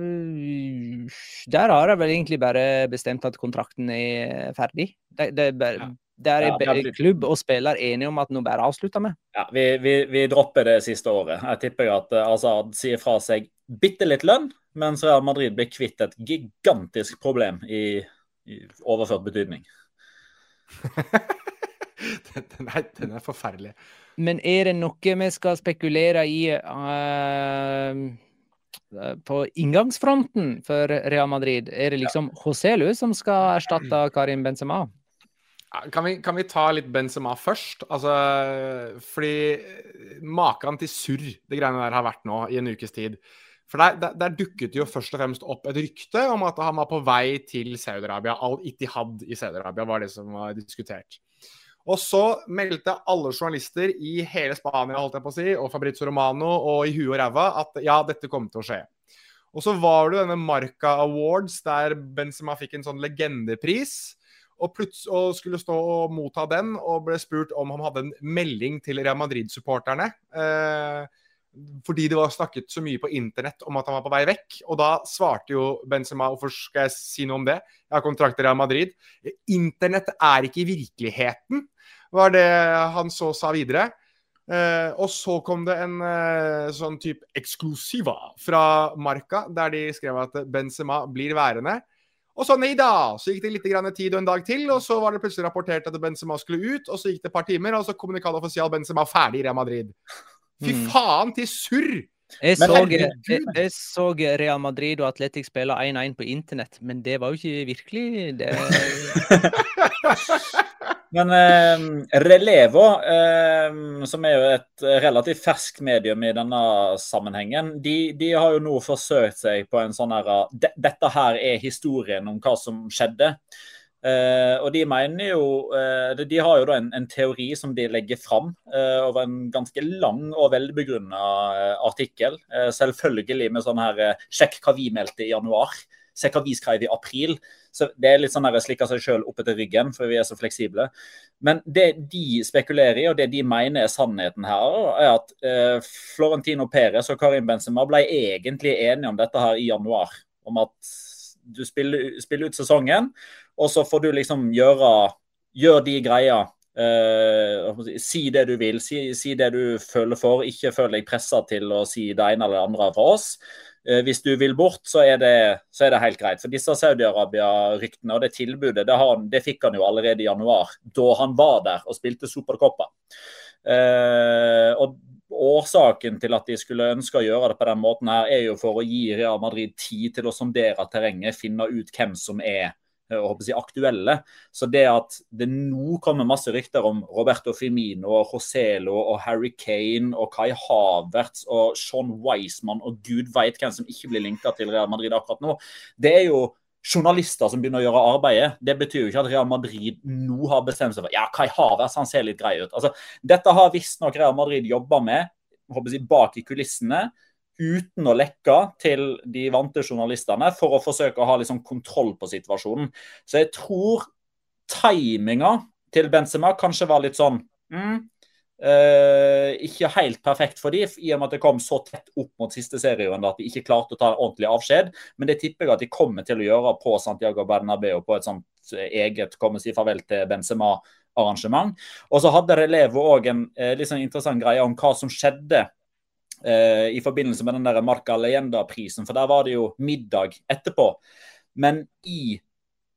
Der har jeg vel egentlig bare bestemt at kontrakten er ferdig. Det, det er bare, Der er Ja, klubb og spiller enige om at nå bare avslutter vi. Ja, vi, vi, vi dropper det siste året. Jeg tipper at eh, Azad sier fra seg bitte litt lønn, mens Real Madrid blir kvitt et gigantisk problem i, i overført betydning. den, er, den er forferdelig. Men er det noe vi skal spekulere i uh, på inngangsfronten for Real Madrid? Er det liksom Joselu som skal erstatte Karim Benzema? Ja, Kan vi, kan vi ta litt Benzema først? Altså, fordi maken til surr det greiene der har vært nå i en ukes tid. For der, der, der dukket jo først og fremst opp et rykte om at han var på vei til Saudi-Arabia. Al-Itihad i Saudi-Arabia var det som var diskutert. Og så meldte alle journalister i hele Spania holdt jeg på å si, og Fabrizio Romano og i huet og ræva at ja, dette kom til å skje. Og så var det denne Marca Awards, der Benzema fikk en sånn legendepris. Og, og skulle stå og motta den, og ble spurt om han hadde en melding til Real Madrid-supporterne. Eh, fordi det var snakket så mye på internett om at han var på vei vekk. Og da svarte jo Benzema hvorfor skal jeg si noe om det? Jeg har kontrakt i Real Madrid. Internett er ikke virkeligheten, var det han så sa videre. Eh, og så kom det en eh, sånn type eksklusiva fra Marca, der de skrev at Benzema blir værende. Og så nei da! Så gikk det litt grann tid og en dag til, og så var det plutselig rapportert at Benzema skulle ut, og så gikk det et par timer, og så kommunikal offisial Benzema ferdig i Real Madrid. Fy Mm. faen til surr! Jeg så, jeg, jeg så Real Madrid og Atletic spille 1-1 på internett, men det var jo ikke virkelig. Det, Men eh, Relevo, eh, som er jo et relativt ferskt medium i denne sammenhengen, de, de har jo nå forsøkt seg på en sånn her de, Dette her er historien om hva som skjedde. Eh, og de mener jo eh, De har jo da en, en teori som de legger fram eh, over en ganske lang og velbegrunna eh, artikkel. Selvfølgelig med sånn her Sjekk hva vi meldte i januar. Se hva vi skrev i april. Så Det er litt sånn slikke seg sjøl opp etter ryggen, for vi er så fleksible. Men det de spekulerer i, og det de mener er sannheten her, er at eh, Florentino Perez og Karim Benzema ble egentlig enige om dette her i januar. Om at du spiller, spiller ut sesongen, og så får du liksom gjøre gjør de greia. Uh, si det du vil, si, si, det du føler for. Ikke føl deg pressa til å si det ene eller det andre fra oss. Eh, hvis du vil bort, så er det, så er det helt greit. For disse Saudi-Arabia-ryktene og det tilbudet, det, han, det, fikk han jo allerede i januar. Da han var der og spilte Supercoppa. Eh, og Årsaken til at de skulle ønske å gjøre det på den måten, her, er jo for å gi Real Madrid tid til å sondere terrenget, finne ut hvem som er si, aktuelle. Så det at det nå kommer masse rykter om Roberto Firmino, Joselo og Harry Kane og Kai Havertz og Sean Wiseman og gud veit hvem som ikke blir linka til Real Madrid akkurat nå, det er jo journalister som begynner å gjøre arbeidet. Det betyr jo ikke at Real Madrid nå har bestemt seg for ja, Kai Havertz han ser litt grei ut. Altså, dette har visstnok Real Madrid jobba med håper jeg, bak i kulissene uten å lekke til de vante journalistene, for å forsøke å ha liksom kontroll på situasjonen. Så jeg tror timinga til Benzema kanskje var litt sånn mm, Uh, ikke helt perfekt for de, i og med at det kom så tett opp mot siste serierunde at de ikke klarte å ta ordentlig avskjed. Men det tipper jeg at de kommer til å gjøre på Santiago Bernabeu på et sånt eget komme si farvel til Benzema-arrangement. Og så hadde Relevo òg en uh, litt sånn interessant greie om hva som skjedde uh, i forbindelse med den der Marca Leyenda-prisen, for der var det jo middag etterpå. Men i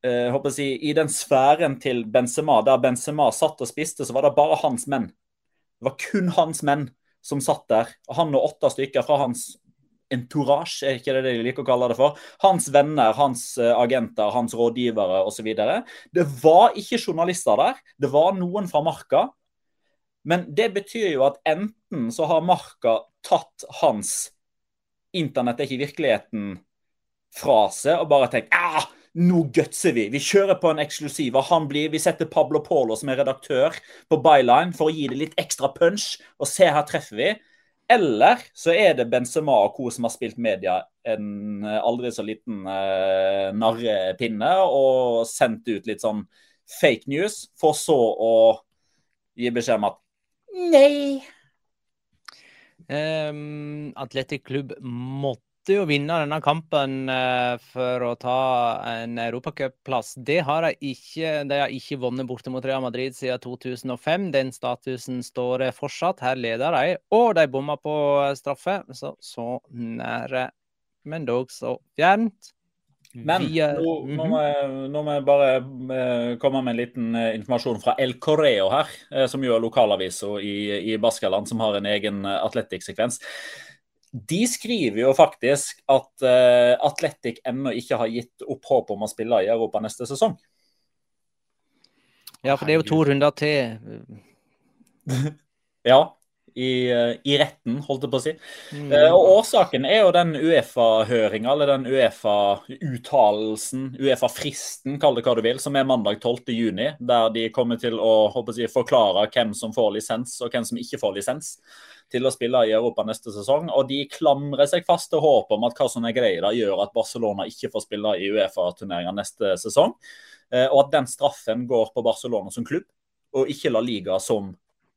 jeg, I den sfæren til Benzema, der Benzema satt og spiste, så var det bare hans menn det var kun hans menn som satt der. Han og åtte stykker fra hans entourage, er ikke det de liker å kalle det for. Hans venner, hans eh, agenter, hans rådgivere osv. Det var ikke journalister der. Det var noen fra Marka. Men det betyr jo at enten så har Marka tatt hans 'internett er ikke virkeligheten' frase og bare tenkt ah, nå gutser vi. Vi kjører på en eksklusiv. og han blir, Vi setter Pablo Polo, som er redaktør, på byline for å gi det litt ekstra punch. Og se, her treffer vi. Eller så er det Benzema og co. som har spilt media en eh, aldri så liten eh, narrepinne og sendt ut litt sånn fake news, for så å gi beskjed om at nei. Um, Atletic Klubb måtte jo vinne denne kampen uh, for å ta en europacupplass. Det de. De har ikke vunnet borte mot Real Madrid siden 2005. Den statusen står fortsatt. Her leder de, og de bomma på straffe. Så, så nære, men dog så fjernt. Men nå, nå, må jeg, nå, må jeg, bare uh, komme med en liten uh, informasjon fra El Correo her, uh, som jo er lokalavisa i, i Baskaland, som har en egen Atletic-sekvens. De skriver jo faktisk at uh, Atletic ennå ikke har gitt opp håp om å spille i Europa neste sesong. Ja, for det er jo to runder til. ja, i, uh, i, retten, holdt jeg på å si. Mm. Uh, og Årsaken er jo den Uefa-høringa, eller den Uefa-uttalelsen, Uefa-fristen, kall det hva du vil, som er mandag 12.6, der de kommer til å si, forklare hvem som får lisens og hvem som ikke får lisens til å spille i Europa neste sesong. Og de klamrer seg fast til håpet om at hva som er greia gjør at Barcelona ikke får spille i Uefa-turneringa neste sesong. Uh, og at den straffen går på Barcelona som klubb, og ikke La Liga som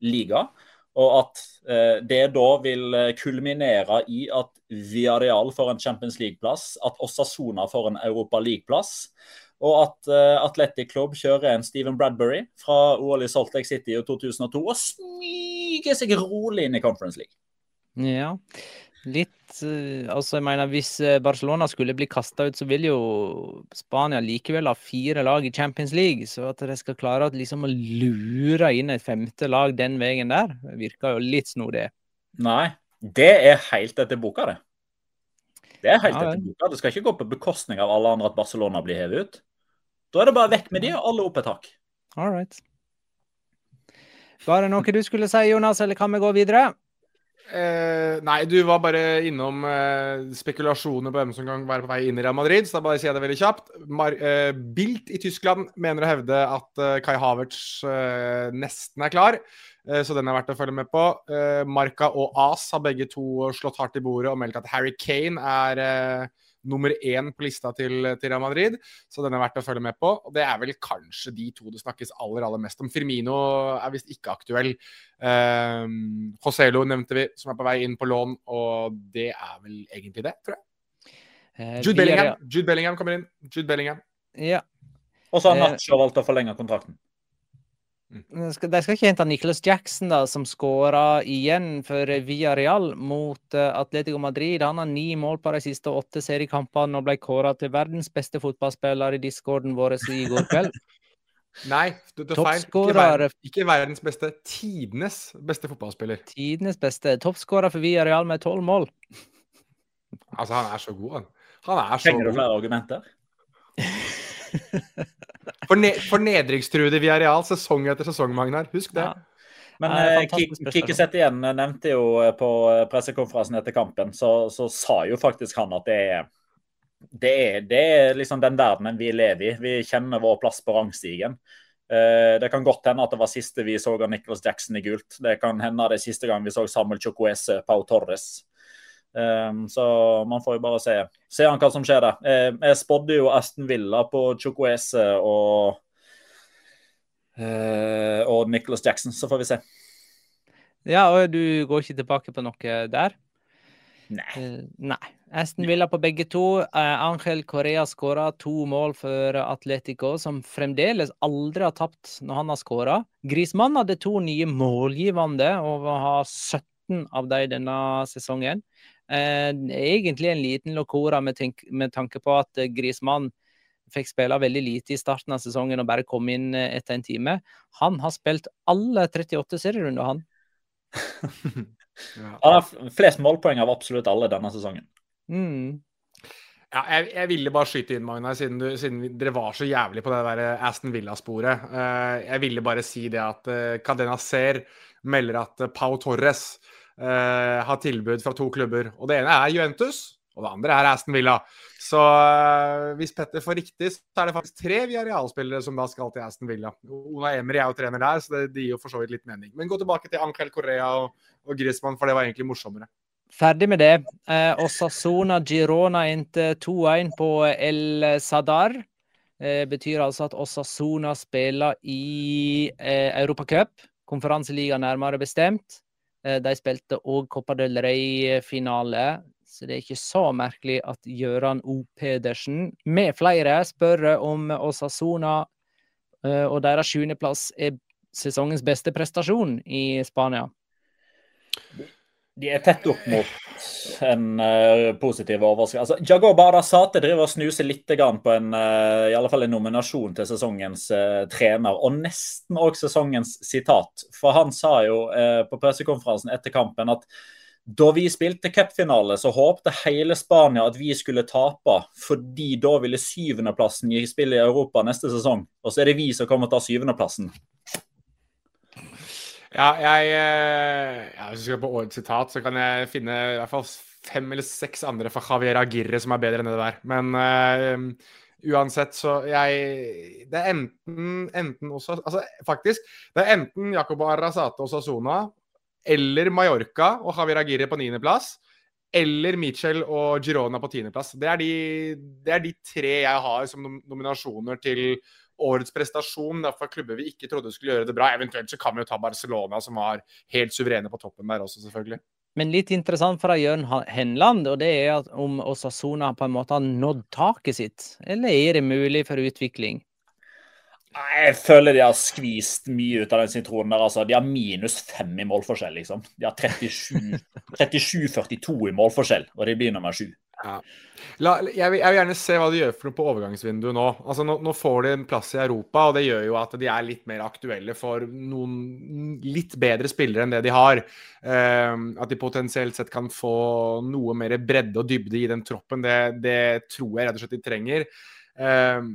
liga. Og at eh, det da vil kulminere i at Viareal får en Champions League-plass, at Osasona får en Europa League-plass. Og at eh, Atletic Club kjører en Stephen Bradbury fra OL i Salt Lake City i 2002 og smyger seg rolig inn i Conference League. Ja, litt Altså, jeg mener, hvis eh, Barcelona skulle bli kasta ut, så vil jo Spania likevel ha fire lag i Champions League. Så at de skal klare at, liksom, å lure inn et femte lag den veien der, virker jo litt snodig. Nei, det er helt etter boka, det. Det er helt ja, etter boka. Det skal ikke gå på bekostning av alle andre at Barcelona blir hevet ut. Da er det bare vekk med de, og alle opp et tak. All right. Var det noe du skulle si, Jonas, eller kan vi gå videre? Eh, nei, du var bare innom eh, spekulasjoner på hvem som kan være på vei inn i Real Madrid, så da bare sier jeg det veldig kjapt. Mar eh, Bilt i Tyskland mener å hevde at eh, Kai Havertz eh, nesten er klar, eh, så den er verdt å følge med på. Marka og AS har begge to slått hardt i bordet og meldt at Harry Kane er nummer én på lista til, til, Real Madrid, så den er verdt å følge med på. Og Det er vel kanskje de to det snakkes aller aller mest om. Firmino er visst ikke aktuell. Um, Joselo nevnte vi, som er på vei inn på lån, og det er vel egentlig det, tror jeg. Eh, Jude, Bellingham. Jude Bellingham kommer inn. Jude Bellingham. Ja. Og så har eh, Nacho valgt å forlenge kontrakten. De skal, ikke hente Nicholas Jackson, da, som skåra igjen for Villarreal mot uh, Atletico Madrid. Han har ni mål på de siste åtte seriekampene og ble kåra til verdens beste fotballspiller i discorden vår i går kveld. Nei, du tar feil. Ikke, ikke, verdens beste, tidenes beste fotballspiller. Tidenes beste. Toppskårer for Villarreal med tolv mål. Altså, han er så god, han. Han er så Trenger du flere argumenter? For, ne for nedrykkstruede real sesong etter sesong, Magnar. Husk det. Ja. Men eh, Kikki igjen eh, nevnte jo eh, på pressekonferansen etter kampen, så, så, sa jo faktisk han at det er, det er, det er liksom den verdenen vi lever i. Vi kjenner vår plass på rangstigen. Eh, det kan godt hende at det var siste vi så av Nicholas Jackson i gult. Det kan hende det siste gang vi så Samuel Chocoese Pau Torres. Um, så man får jo bare se, se hva som skjer der. Uh, jeg spådde jo Aston Villa på Chukwese og uh, og Nicholas Jackson, så får vi se. Ja, og du går ikke tilbake på noe der? Nei. Uh, nei. Aston Villa på begge to. Angel Correa skåra to mål for Atletico, som fremdeles aldri har tapt når han har skåra. Grismann hadde to nye målgivende og har 17 av dem denne sesongen. Eh, egentlig en liten locora med, med, tanke på at eh, Grismann fikk spille veldig lite i starten av sesongen og bare kom inn eh, etter en time. Han har spilt alle 38 serierunder, han. Han har flest målpoeng av absolutt alle denne sesongen. Mm. Ja, jeg, jeg, ville bare skyte inn, Magna, siden, du, siden dere var så jævlig på det der Aston Villa-sporet. Uh, jeg ville bare si det at uh, Cadena Ser melder at uh, Pau Torres uh, har tilbud fra to klubber. Og Det ene er Juventus, og det andre er Aston Villa. Så uh, hvis Petter får riktig, så er det faktisk tre Viareal-spillere som da skal til Aston Villa. Ona Emry er jo trener der, så det, det gir jo for så vidt litt mening. Men gå tilbake til Ankel Korea og, og Griezmann, for det var egentlig morsommere. Ferdig med det. Eh, Osasona Girona endte 2-1 på El Sadar. Eh, betyr altså at Osasona spiller i eh, Europacup, konferanseliga nærmere bestemt. Eh, de spilte òg Copa del Rey-finale, så det er ikke så merkelig at Gøran O. Pedersen med flere spør om Osasona eh, og deres sjuendeplass er sesongens beste prestasjon i Spania. De er tett opp mot en uh, positiv overraskelse. Altså, Jago Barasate driver og snuser litt på en, uh, i alle fall en nominasjon til sesongens uh, trener, og nesten òg sesongens sitat. For han sa jo på pressekonferansen etter kampen at da vi spilte cupfinale, så håpte hele Spania at vi skulle tape, fordi da ville syvendeplassen gi spill i Europa neste sesong. Og så er det vi som kommer til å ta syvendeplassen. Ja, jeg, eh, ja, Hvis vi skal på årets sitat, så kan jeg finne i hvert fall fem eller seks andre fra Javier Agirre som er bedre enn det der. Men uh, uansett, så jeg Det er enten, enten også Altså, faktisk. Det er enten Jacobo Arrazate og Sasona eller Mallorca og Javier Agirre på niendeplass. Eller Mitchell og Girona på tiendeplass. Det, det er de tre jeg har som nominasjoner til årets prestasjon for klubber vi ikke trodde skulle gjøre det bra. Eventuelt så kan vi jo ta Barcelona, som var helt suverene på toppen der også, selvfølgelig. Men litt interessant fra Jørn Henland, og det er at om Osasona på en måte har nådd taket sitt, eller er det mulig for utvikling? Jeg føler de har skvist mye ut av den sitronen der. altså. De har minus fem i målforskjell, liksom. De har 37-42 i målforskjell, og de blir nummer sju. Ja. La, jeg, vil, jeg, vil, gjerne se hva de gjør for noe på overgangsvinduet nå. Altså, nå. nå. får de en plass i Europa, og det gjør jo at de er litt mer aktuelle for noen litt bedre spillere enn det de har. Uh, at de potensielt sett kan få noe mer bredde og dybde i den troppen. Det, det tror jeg rett og slett de trenger. Uh,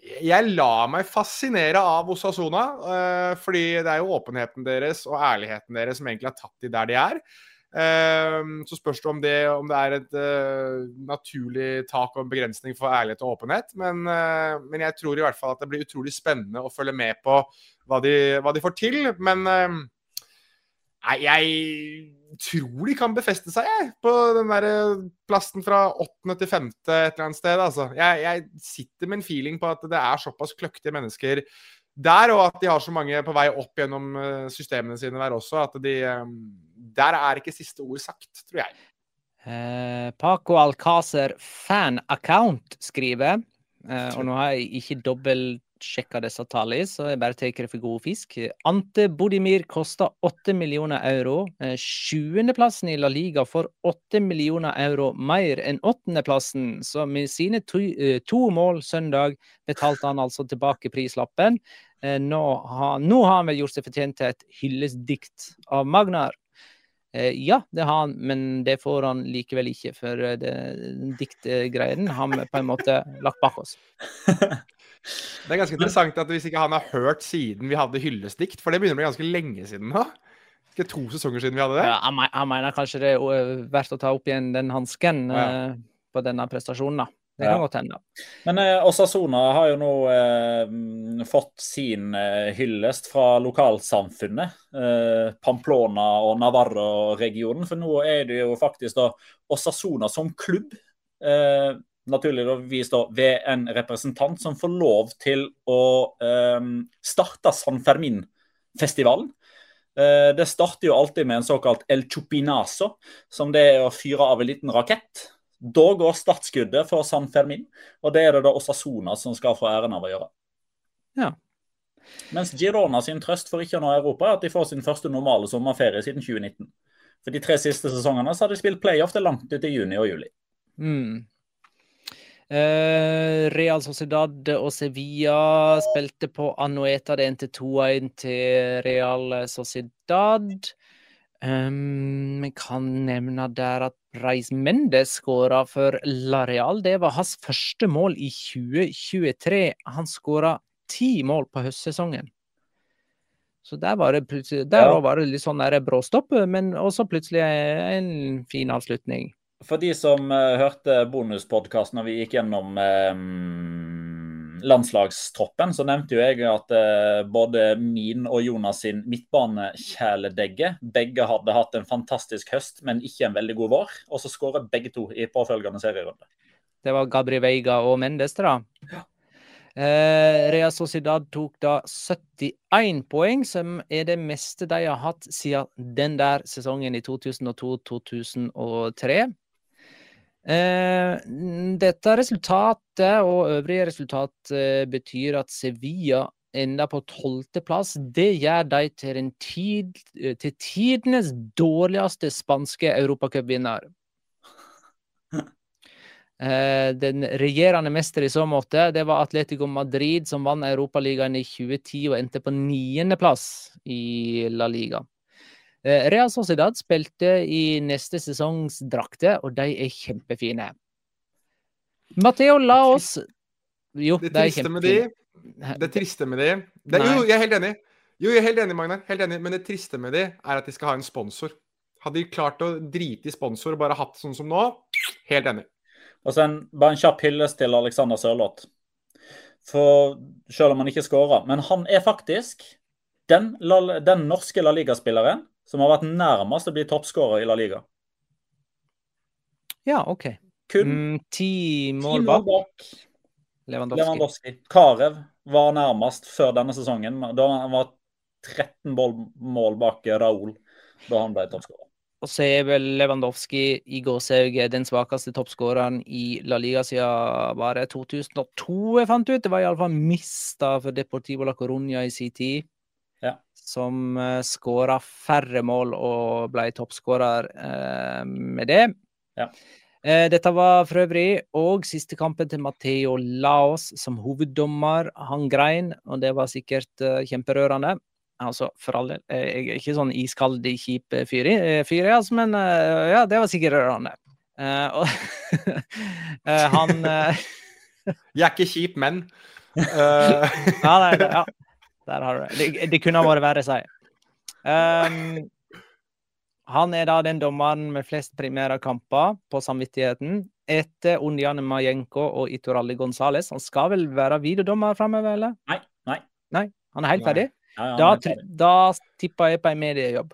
jeg lar meg fascinere av Osasona, uh, fordi det er jo åpenheten deres og ærligheten deres som egentlig har tatt de der de er. Ehm, så spørs det om det, om det er et eh, naturlig tak og en begrensning for ærlighet og åpenhet. Men, eh, men jeg tror i hvert fall at det blir utrolig spennende å følge med på hva de, hva de får til. Men eh, nei, jeg tror de kan befeste seg, jeg, på den der plassen fra åttende til femte et eller annet sted. Altså. Jeg, jeg sitter med en feeling på at det er såpass kløktige mennesker der, og at de har så mange på vei opp gjennom systemene sine der også, at de der er ikke siste ord sagt, tror jeg. Eh, Paco Alcácer fan-account skriver, eh, og nå har jeg ikke dobbeltsjekka disse tallene, så jeg bare tar det for god fisk. Ante Bodimir koster 8 millioner euro. Eh, sjuendeplassen i La Liga får 8 millioner euro mer enn åttendeplassen, så med sine to, eh, to mål søndag betalte han altså tilbake prislappen. Eh, nå har, nå har han vel gjort seg fortjent til et hyllestdikt av Magnar. Eh, ja, det har han, men det får han likevel ikke, for eh, det diktgreiene har vi på en måte lagt bak oss. Det er ganske interessant at hvis ikke han har hørt siden vi hadde hyllestdikt, for det begynner å bli ganske lenge siden nå. Ikke to sesonger siden vi hadde det. Ja, han, mener kanskje det er eh, verdt å ta opp igjen den hansken ja. på denne prestasjonen, da. Det kan godt hende. Men eh, Osasona har jo nå eh, fått sin eh, hyllest fra lokalsamfunnet. Eh, Pamplona og Navarro-regionen. For nå er det jo faktisk da Osasona som klubb. Eh, naturligvis da ved en representant som får lov til å eh, starte San Fermin-festivalen. Eh, det starter jo alltid med en såkalt El Chupinazo, som det er å fyre av en liten rakett. Da går startskuddet for San Fermin, og det er det da Osasona som skal få æren av å gjøre. Ja. Mens Girona sin trøst for ikke å nå Europa er at de får sin første normale sommerferie siden 2019. For de tre siste sesongene så har de spilt playoff til langt ut i juni og juli. Mm. Eh, Real Sociedad og Sevilla spilte på Anueta. Det endte 2-1 til Real Sociedad. Um, kan nevne der at Reis Mendes skåra for Lareal. Det var hans første mål i 2023. Han skåra ti mål på høstsesongen. Så der var det plutselig Der ja. var det litt sånn bråstopp, men også plutselig en fin avslutning. For de som uh, hørte bonuspodkasten når vi gikk gjennom um landslagstroppen, så nevnte jo jeg at eh, både min og Jonas sin midtbanekjæledegge begge hadde hatt en fantastisk høst, men ikke en veldig god vår. Og så skårer begge to i påfølgende serierunde. Det var Gabri Veiga og Mendes, da. Ja. Eh, Rea Sociedad tok da 71 poeng, som er det meste de har hatt siden den der sesongen i 2002-2003. Eh, dette resultatet og øvrige resultat eh, betyr at Sevilla enda på tolvteplass. Det gjør de til, tid, eh, til tidenes dårligste spanske europacupvinner. Den regjerende mester i så måte, det var Atletico Madrid, som vant Europaligaen i 2010 og endte på niendeplass i La Liga. Eh, Real Sociedad spilte i neste sesongs drakter, og de er kjempefine. Matheo, la oss Jo, det de er kjempefine. Det triste med de det, Jo, jeg er helt enig. Jo, jeg er helt enig, Magnar. Helt enig. Men det triste med de er at de skal ha en sponsor. Hadde de klart å drite i sponsor og bare hatt sånn som nå, helt enig. Og så en, bare en kjapp hyllest til Alexander Sørloth. For selv om han ikke skåra, men han er faktisk den, den norske La Liga-spilleren som har vært nærmest å bli toppskårer i La Liga. Ja, OK. Kun mm, ti mål bak. Lewandowski. Lewandowski. Karev var nærmest før denne sesongen. Da han var 13 mål bak Raúl da han ble toppskårer. Og så er vel Lewandowski i gåsehauget den svakeste toppskåreren i La Liga siden bare 2002, jeg fant ut. Det var iallfall mista for Deportivo la Coruña i sin tid ja. som uh, eh, skåra færre mål og ble toppskårer uh, med det. Ja. Uh, dette var for øvrig òg siste kampen til Matheo Laos som hoveddommer. Han grein, og det var sikkert uh, kjemperørende. Altså, for alle, jeg er ikke sånn iskald, kjip fyr, fyr altså, men ja, det var sikkert rørende. og han Jeg er ikke kjip, men ja, nei, ja. Der har du det. Det, det kunne vært verre, sier jeg. Um, Han er da den dommeren med flest primære kamper på samvittigheten etter Undiane Majenko og Ituralli Gonzales. Han skal vel være videodommer framover, eller? Nei. Nei. Nei, Han er helt ferdig? Ja, ja, Da, ferdig. da tipper jeg på en mediejobb.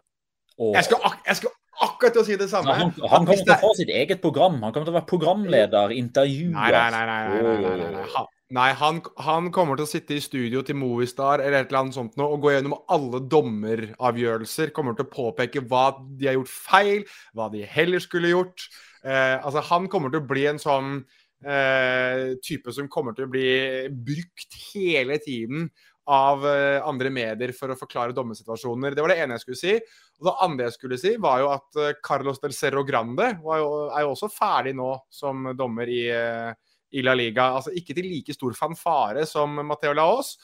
Og- Jeg skal, ak jeg skal akkurat til å si det samme. samme. han, han kommer til å få sitt eget program. Han kommer til å være programleder, intervjuer. Nei, nei, nei. nei, nei, nei, nei. Han, han, kommer til å sitte i studio til Movistar eller et eller annet sånt nå, og gå gjennom alle dommeravgjørelser. Kommer til å påpeke hva de har gjort feil, hva de heller skulle gjort. Eh, altså, han kommer til å bli en sånn eh, type som kommer til å bli brukt hele tiden av eh, andre medier for å forklare dommersituasjoner. Det var det ene jeg skulle si. Og det andre jeg skulle si, var jo at eh, Carlos del Cerro Grande jo, er jo også ferdig nå som dommer i, eh, i La Liga. Altså ikke til like stor fanfare som Mateo Laos,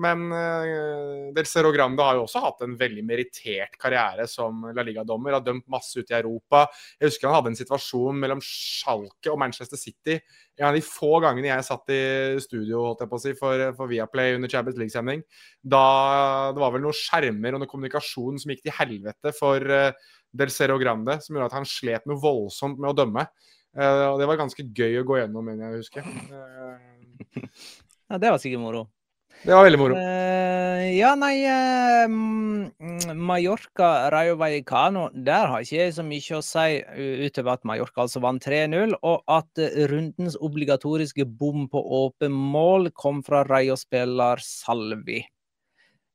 men uh, del Cerro Grande har jo også hatt en veldig merittert karriere som La Liga-dommer. Har dømt masse ute i Europa. Jeg husker han hadde en situasjon mellom Schalke og Manchester City. En av de få gangene jeg satt i studio holdt jeg på å si, for, for Viaplay under Champions League-sending. Da det var vel noen skjermer og noe kommunikasjon som gikk til helvete for uh, Del Cerro Grande, som gjorde at han slet noe voldsomt med å dømme. Eh, og det var ganske gøy å gå gjennom, mener jeg husker. Eh, Ja, det var sikkert moro. det var veldig moro. Uh, ja, nei eh, mm, Mallorca, Rayo Vallecano, der har ikke jeg så mye å si utover at Mallorca altså vant 3-0, og at eh, rundens obligatoriske bom på åpen mål kom fra Rayo-spiller Salvi.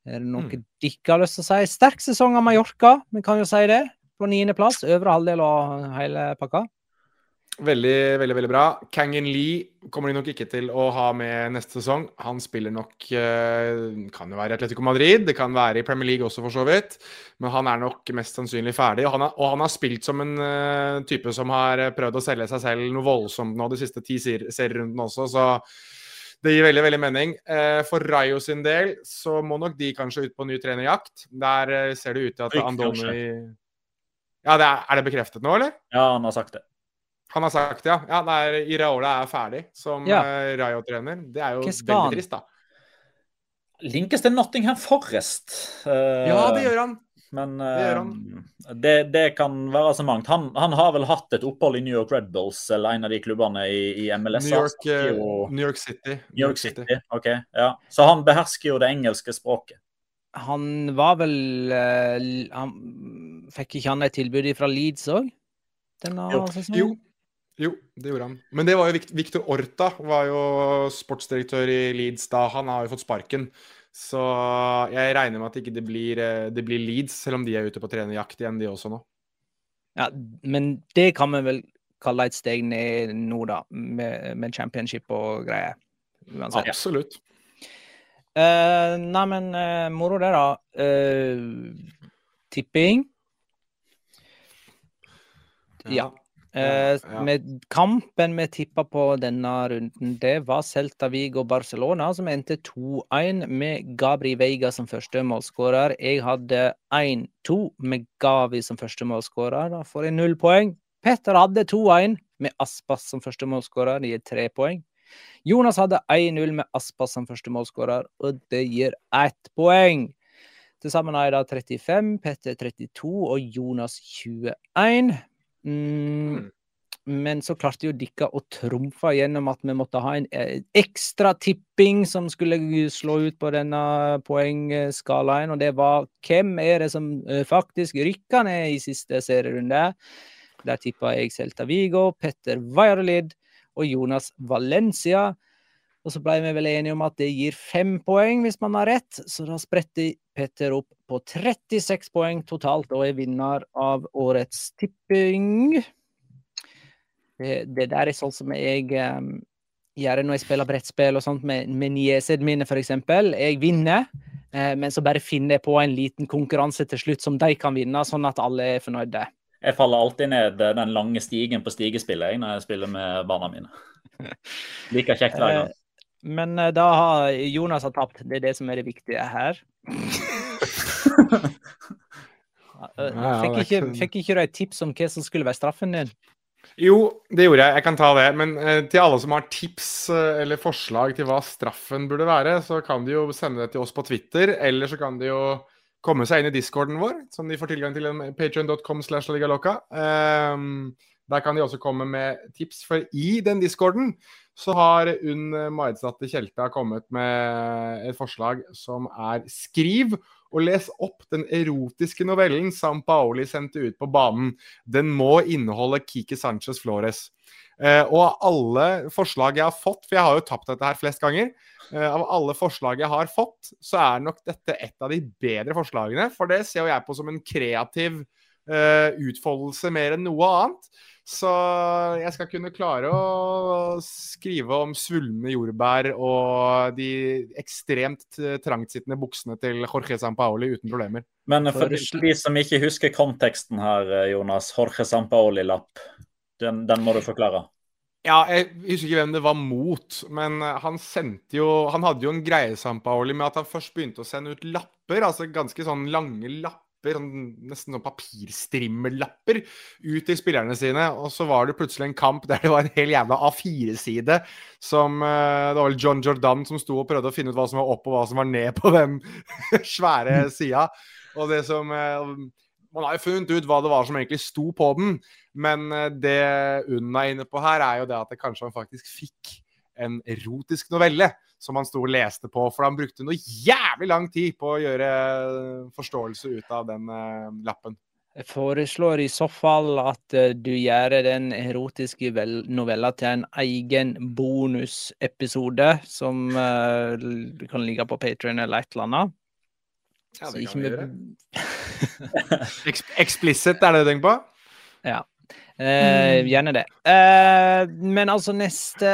Er det noe Mm. dere har lyst til å si? Sterk sesong av Mallorca, vi kan jo si det. På niendeplass, øvre halvdel av hele pakka. Veldig, veldig veldig bra. Kangin Lee kommer de nok ikke til å ha med neste sesong. Han spiller nok eh, Kan jo være i Atletico Madrid, det kan være i Premier League også, for så vidt. Men han er nok mest sannsynlig ferdig. Og han, er, og han har spilt som en eh, type som har prøvd å selge seg selv noe voldsomt nå de siste ti ser- serierundene også, så det gir veldig veldig mening. Eh, for Rayo sin del så må nok de kanskje ut på ny trenerjakt. Der eh, ser det ut til at Andoni Ja, det er, er det bekreftet nå, eller? Ja, han har sagt det. Han har sagt ja. ja det er, Iraola er ferdig som Ja. eh, Rayo-trener. Det er jo veldig trist, da. Linkes til Nottingham Forest. Uh, Ja, det gjør han. Men gjør han. det, det kan være så mangt. Han, han har vel hatt et opphold i New York Red Bulls, eller en av de klubbene i, i MLS. New York, eh, jo- New York City. New York City. OK. Ja. Så han behersker jo det engelske språket. Han var vel uh, han, Fikk ikke han et tilbud fra Leeds òg? Jo. Jo. Jo, det gjorde han. Men det var jo Victor Orta, var jo sportsdirektør i Leeds da. Han har jo fått sparken. Så jeg regner med at ikke det blir, eh, det blir Leeds, selv om de er ute på trenerjakt igjen, de også nå. Ja, men det kan vi vel kalle et steg ned nå, da, med, med championship og greier. Uansett. Absolutt. Uh, nei, men uh, moro det, da. Uh, tipping. Ja. Eh, Ja, ja. Med kampen vi tippa på denne runden, det var Celta Vigo Barcelona, som endte 2-1 med Gabri Veiga som første målskårer. Jeg hadde 1-2 med Gavi som første målskårer. Da får jeg null poeng. Petter hadde 2-1 med Aspas som første målskårer. Det gir tre poeng. Jonas hadde 1-0 med Aspas som første målskårer, og det gir ett poeng. Til sammen har jeg da 35, Petter 32 og Jonas 21. Mm, men så klarte jo dere å trumfe gjennom at vi måtte ha en eh, ekstra tipping som skulle slå ut på denne poengskalaen, og det var hvem er det som eh, faktisk rykker ned i siste serierunde? Der tippa jeg Celta Vigo, Petter Weierlid og Jonas Valencia. Og så ble vi vel enige om at det gir fem poeng hvis man har rett, så da spretter Petter opp på 36 poeng totalt og er vinner av årets tipping. Det, det der er sånn som jeg um, gjør når jeg spiller brettspill og sånt med, med niesene mine, f.eks. Jeg vinner, eh, men så bare finner jeg på en liten konkurranse til slutt som de kan vinne, sånn at alle er fornøyde. Jeg faller alltid ned den lange stigen på stigespillet jeg, når jeg spiller med barna mine. Like kjekt hver gang. Men eh, da har Jonas har tapt. Det er det som er det viktige her. Eh, Fikk ikke, fikk ikke du et tips om hva som skulle være straffen din? Jo, det gjorde jeg. Jeg kan ta det. Men eh, til alle som har tips eh, eller forslag til hva straffen burde være, så kan de jo sende det til oss på Twitter. Eller så kan de jo komme seg inn i discorden vår, som de får tilgang til patrion.com slash ligaloca. Um, der kan de også komme med tips, for i den discorden så har Unn Maridsatte Tjelta kommet med et forslag som er skriv og les opp den erotiske novellen Sam Paoli sendte ut på banen. Den må inneholde Kiki Sanchez Flores. Eh, og alle forslag jeg har fått, for jeg har jo tapt dette her flest ganger eh, Av alle forslag jeg har fått, så er nok dette et av de bedre forslagene. For det ser jo jeg på som en kreativ uh, utfoldelse mer enn noe annet. Så jeg skal kunne klare å skrive om svulmende jordbær og de ekstremt trangtsittende buksene til Jorge Sampaoli uten problemer. Men for de som ikke husker konteksten her, Jonas. Jorge Sampaoli-lapp. Den, den, må du forklare. Ja, jeg husker ikke hvem det var mot, men han sendte jo Han hadde jo en greie, Sampaoli, med at han først begynte å sende ut lapper, altså ganske sånn lange lapper sånn, nesten sånn papirstrimmellapper, ut til spillerne sine. Og så var det plutselig en kamp der det var en hel jævla A4-side som Det var vel John Jordan som sto og prøvde å finne ut hva som var opp og hva som var ned på den svære sida. Og det som Man har jo funnet ut hva det var som egentlig sto på den, men det Unna er inne på her, er jo det at det kanskje han faktisk fikk en erotisk novelle som han sto og leste på. For han brukte noe jævlig lang tid på å gjøre forståelse ut av den uh, lappen. Jeg foreslår i så fall at uh, du gjør den erotiske novella til en egen bonusepisode som uh, kan ligge på Patrion eller et eller annet. Ja, det kan vi gjøre. Explicit, er det du tenker på? Ja. Eh, mm. gjerne det. Eh, men altså, neste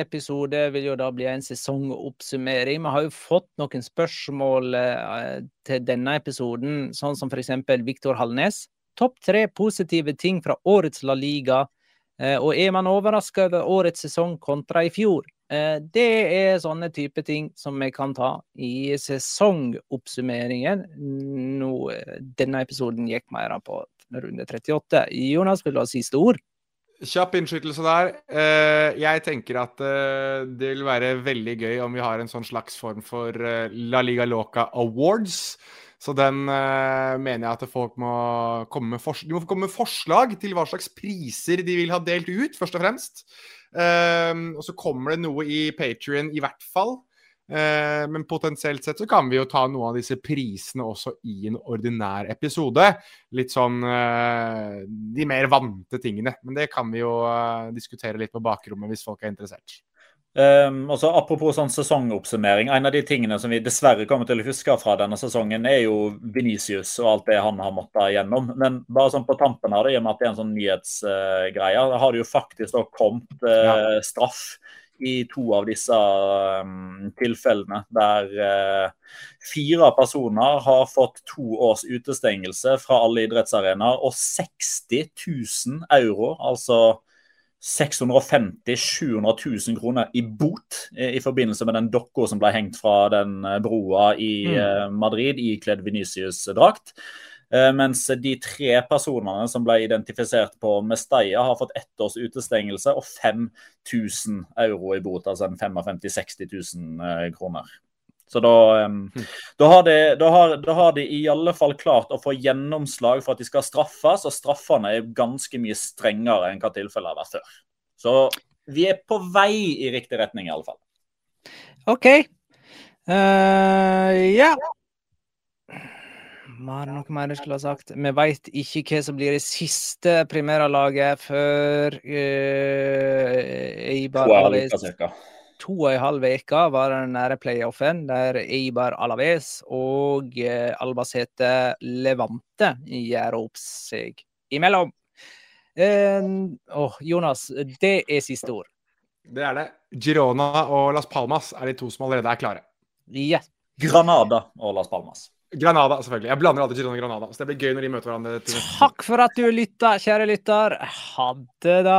episode vil jo da bli en sesongoppsummering. Vi har jo fått noen spørsmål eh, til denne episoden, sånn som f.eks. Viktor Hallnes. Topp tre positive ting fra årets La Liga. Eh, og er man overraska over årets sesong kontra i fjor? Eh, det er sånne type ting som vi kan ta i sesongoppsummeringen. Nå, denne episoden gikk mer på runde 38. Jonas, vil du ha siste ord? Kjapp innskytelse der. Eh, jeg tenker at eh, det vil være veldig gøy om vi har en sånn slags form for eh, La Liga Loca Awards. Så den mener jeg at folk må komme med, de må komme med forslag til hva slags priser de vil ha delt ut, først og fremst. og så kommer det noe i Patrion i hvert fall. Eh, men potensielt sett så kan vi jo ta noen av disse prisene også i en ordinær episode. Litt sånn eh, de mer vante tingene. Men det kan vi jo eh, diskutere litt på bakrommet hvis folk er interessert. Um, også Apropos sånn sesongoppsummering. En av de tingene som vi dessverre kommer til å huske fra denne sesongen, er jo Venicius og alt det han har måttet gjennom. Men bare sånn på tampen her, i og med at det er en sånn nyhetsgreie, uh, har det jo faktisk da kommet uh, straff i to av disse um, tilfellene der uh, fire personer har fått to års utestengelse fra alle idrettsarenaer og 60 000 euro, altså 650 700 000 kroner i bot i, i forbindelse med den dokka som ble hengt fra den eh, broa i mm. Madrid ikledd Venicius-drakt. Eh, mens de tre personene som ble identifisert på Mestalla, har fått ett års utestengelse og 5000 euro i bot, altså en 55 000-60 000 kroner. Så da, um, da, har de, da, har, da, har de, i alle fall klart å få gjennomslag for at de skal straffes, og straffene er ganske mye strengere enn hva tilfellet har vært før. Så vi er på vei i riktig retning, i alle fall. OK. Uh, ja. Var det noe mer jeg skulle ha sagt? Vi veit ikke hva som blir det siste primærlaget før uh, Eibar Alaves To og en halv uke var den nære playoffen der Eibar Alaves og uh, Albacete Levante gjør opp seg imellom. Uh, oh, Jonas, det er siste ord. Det er det. Girona og Las Palmas er de to som allerede er klare. Yeah. Granada og Las Palmas. Granada, selvfølgelig. Jeg blander alltid Girona og Granada. Så det blir gøy når de møter hverandre. Takk for at du lytta, kjære lytter. Ha det, da.